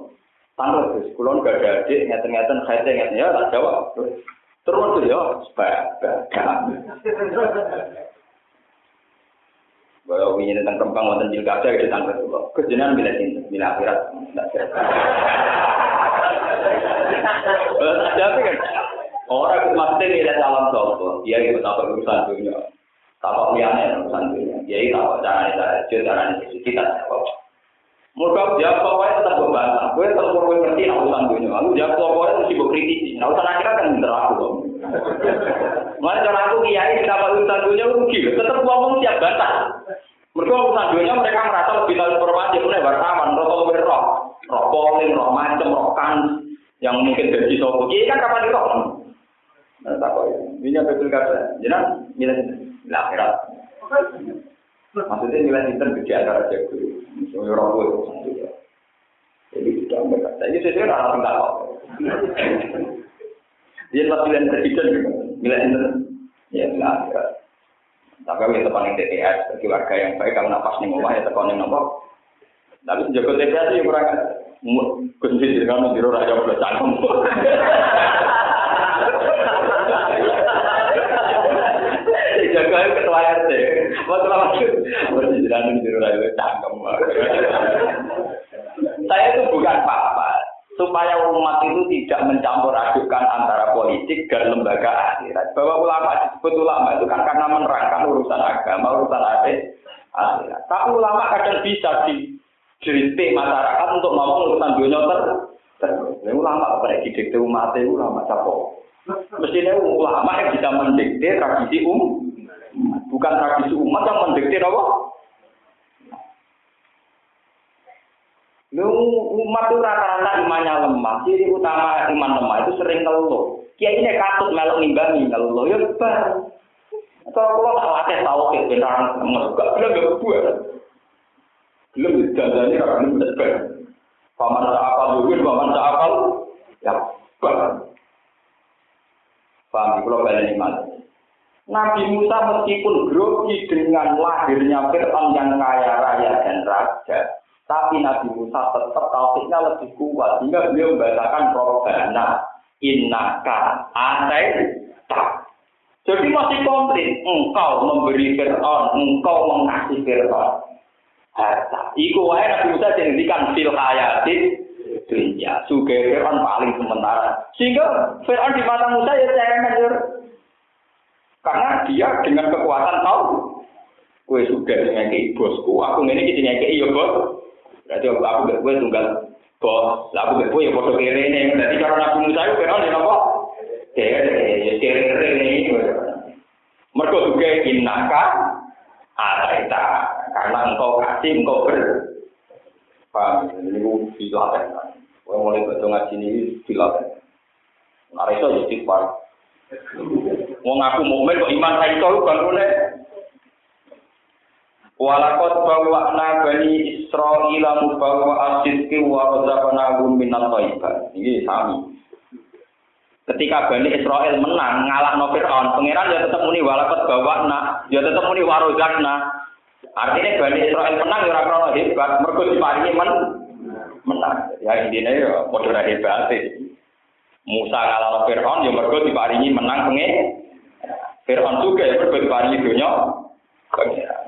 Terus, kulon gak ada adik, ngeten-ngeten, ngeten ngeten ya, tak jawab. Terus ya, sebagai Kalau ingin tentang kembang wonten pilkada itu tentang itu. Kejenan bila cinta, bila akhirat. Tapi kan? Orang maksudnya tidak calon sopo, dia itu tahu urusan dunia, tahu liane urusan dunia, dia itu tahu cara cara ini kita tahu. Mereka jawab pokoknya tetap berbantah. Gue tetap gue ngerti urusan dunia. Lalu jawab pokoknya mesti gue kritisi. Nah urusan akhirat kan bener aku dong. Mana cara aku kiai kita urusan dunia rugi. Tetap ngomong siap bantah. Mereka urusan dunia mereka merasa lebih tahu informasi. Mereka wartawan, rokok lebih roh, roh polling, roh macam, roh kan yang mungkin jadi sopo. Kiai kan kapan roh? Nah, tak kok ini apa pilkada? Jangan nilai akhirat. Maksudnya nilai inter di antara jago. Misalnya orang tua Jadi tidak mereka. Jadi saya kira orang tahu. Dia pas pilihan presiden nilai inter. Ya akhirat. Tapi tekan yang TPS, bagi warga yang baik, kalau napas nih ngomong ya tekan yang nomor. Tapi jago TPS itu kurang kunci di kamu di raja boleh cangkem. Jaga ketua RT. Cangkem. Saya itu bukan apa-apa. Supaya umat itu tidak mencampur adukan antara politik dan lembaga akhirat. Bahwa ulama disebut ulama itu kan karena menerangkan urusan agama, urusan akhirat. Tapi ulama kadang bisa di kritik masyarakat untuk ngomong urusan dunia ter. Ini ulama pada didikte umat itu ulama capo. Mestinya ulama yang bisa mendikte tradisi um, bukan tradisi umat yang mendikte apa? Lu umat itu rata-rata imannya lemah. Ciri utama iman lemah itu sering ngeluh. Kiai ini katut melok nimbangi ngeluh. Ya bar. Kalau kalau tak latih tahu ke benar emas gak bilang gak buat. Belum dijajani karena belum benar. Paman akal luwir, paman akal ya bar. Paham? Kalau kalian iman. Nabi Musa meskipun grogi dengan lahirnya Fir'aun yang kaya raya dan raja, tapi Nabi Musa tetap tauhidnya lebih kuat sehingga beliau membacakan Robbana innaka atai tak. Jadi masih komplit, engkau memberi Fir'aun, engkau mengasih Fir'aun. Harta. Iku wae Nabi Musa jenengikan fil hayatin dunia. Suge Fir'aun paling sementara. Sehingga Fir'aun di mata Musa ya cemen karena dia dengan kekuatan tahu, kue sudah ngekei bosku, aku ini kita ngekei ya bos. Berarti aku aku gak kue tunggal bos, lah aku gak kue ya foto kiri ini. Jadi kalau nabi Musa itu kenal ya apa? Kiri, ya kiri ini. Mereka juga innaka ataita karena engkau kasih engkau ber. Paham? Ini dilatih. Kue mulai baca ngaji ini dilatih. Nah, itu jadi Wong aku mukmin kok iman ra iso bangune. Walakot bawa bani Israel mubawa asidki wa razaqnahum minal thayyibat. Ini sami. Ketika Bani Israel menang ngalah no Fir'aun, pangeran ya tetap muni walakot bawa na, ya tetap muni warozakna. Artinya Bani Israel menang ya krono hebat, mergo diparingi men menang. Ya intinya ya padha hebat. Musa ngalah Fir'aun ya mergo diparingi menang pengen. Fir'aun juga ya mergo diparingi dunya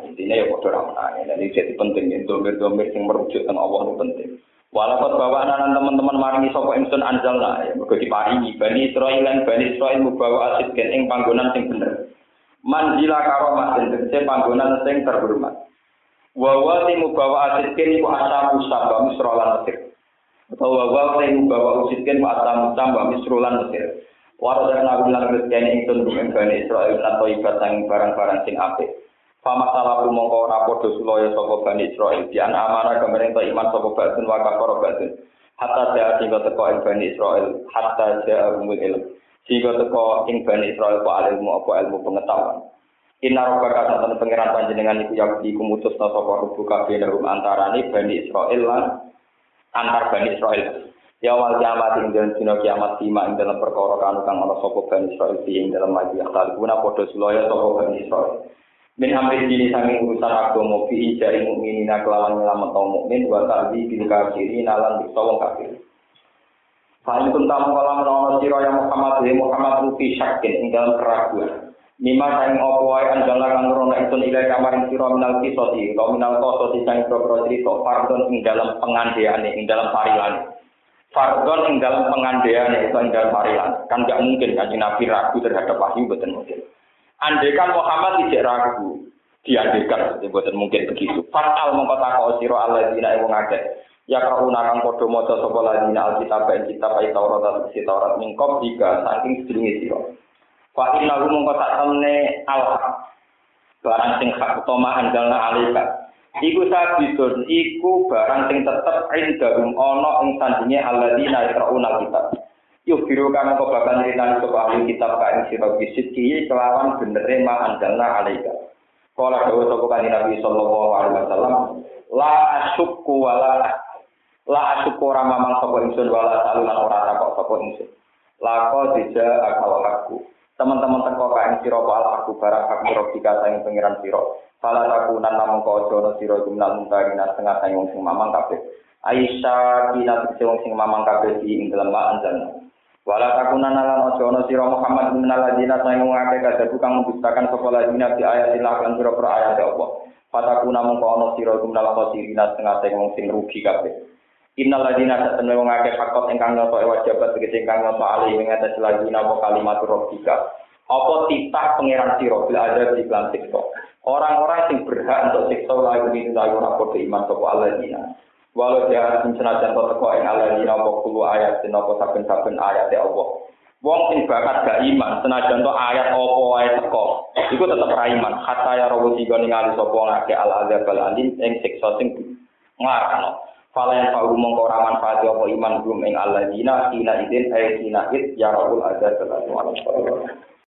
Intinya ya padha ramane. Jadi jadi penting ya domir-domir sing merujuk teng Allah itu penting. Walaupun bawa anak teman-teman maringi sapa ingsun anjalna ya mergo diparingi Bani Israil lan Bani Israil mubawa asid ken ing panggonan sing bener. Manjila karomah sing tegese panggonan sing terhormat. Wa wa mubawa asid ken iku asabu sabah misra lan mesir. Utawa wa sing bawa usitken wa atam tambah misrulan Mesir. Warodan nabi lan rezeki ingsun ing bani Israil lan toibat sang barang-barang sing apik. Fama salah mongko ora padha sulaya sapa bani Israil di an amanah kemarin to iman sapa batun wa kafara batun. Hatta saya sehingga teko ing bani Israil, hatta saya umul ilm. Sehingga teko ing bani Israil apa ilmu apa ilmu pengetahuan. Inna rabbaka satan pangeran panjenengan iku yakti kumutus sapa rubu kabeh antarane bani Israil lan antar Bani Israel. Ya wal kiamat ing dalam dina kiamat lima ing dalam perkara kanu kang ana sapa Bani Israel ing dalam akal guna padha sulaya sapa Bani Israel. Min amri dini sanging urusan agama fi ijai mukminina kelawan nyelamet kaum mukmin wa ta'di bil kafirin lan diksa wong kafir. Fa'in kuntam kala menawa sira ya Muhammad ya Muhammad rupi syakin ing dalam keraguan. Mima saing opo wae anjala kang rono itun ilai kamaring sira minal kisoti, minal kosoti saing pro cerita fardon ing dalam pengandeane, ing dalam parilan. Fardon ing dalam pengandeane itu ing dalam parilan. Kan gak mungkin kan Nabi ragu terhadap wahyu betul mungkin. Andekan Muhammad tidak ragu, diandekan betul mungkin begitu. Fatal mongko takok sira alladzina wong akeh. Ya kau nakang podo moco sopo ladina alkitab ing kitab ayat Taurat dan Taurat mingkop jika saking sedringi sira. Wa inna hu mongko sak temne al Barang sing utama andalna alika. Iku sabitun iku barang sing tetep indahum ana ing sandinge alladzina yaqrauna kitab. Yuk biru kang kok bakal nyritani sapa ahli kitab ka ing sira bisidki kelawan benere ma andalna alika. Kala dawa sapa kanjeng Nabi sallallahu alaihi wasallam, la asyukku wala la asyukku ora mamang sapa ingsun wala salunan ora takok sapa ingsun. Lako dija akal aku teman-teman teko kain siro pala aku barang hak murabika sayang pengiran siro pala aku nan namun kau jono siro jumlah muntarina setengah sayang wong sing mamang kabeh Aisyah kina wong sing mamang kabeh di ing dalem anjan Wala takunan lan jono siro Muhammad bin aladina sayang wong akeh kadhe tukang mendustakan sapa ladina di ayat lan sira-sira ayat Allah Fatakuna mung ono sira jumlah khosirina setengah sayang wong sing rugi kabeh Innal ladina satene wong akeh fakot ingkang nyoto e wajibat tegese ingkang nyoto ali ing atas ladina apa kalimat rabbika. Apa titah pangeran sira bil ada di lan siksa. Orang-orang sing berhak untuk siksa lagu ini lagu ora padha iman sapa alladzina. Walau dia senajan to teko ing alladzina apa kulo ayat den apa saben-saben ayat ya Allah. Wong sing bakat gak iman senajan to ayat apa wae teko. Iku tetep ra iman. Hatta ya rawu tiga ningali sapa ngake al azab al alim ing siksa sing nglarano. Fala yang fa'u mongko ora manfaat apa iman belum ing dina ina idin ay ina id ya rabbul azza wa jalla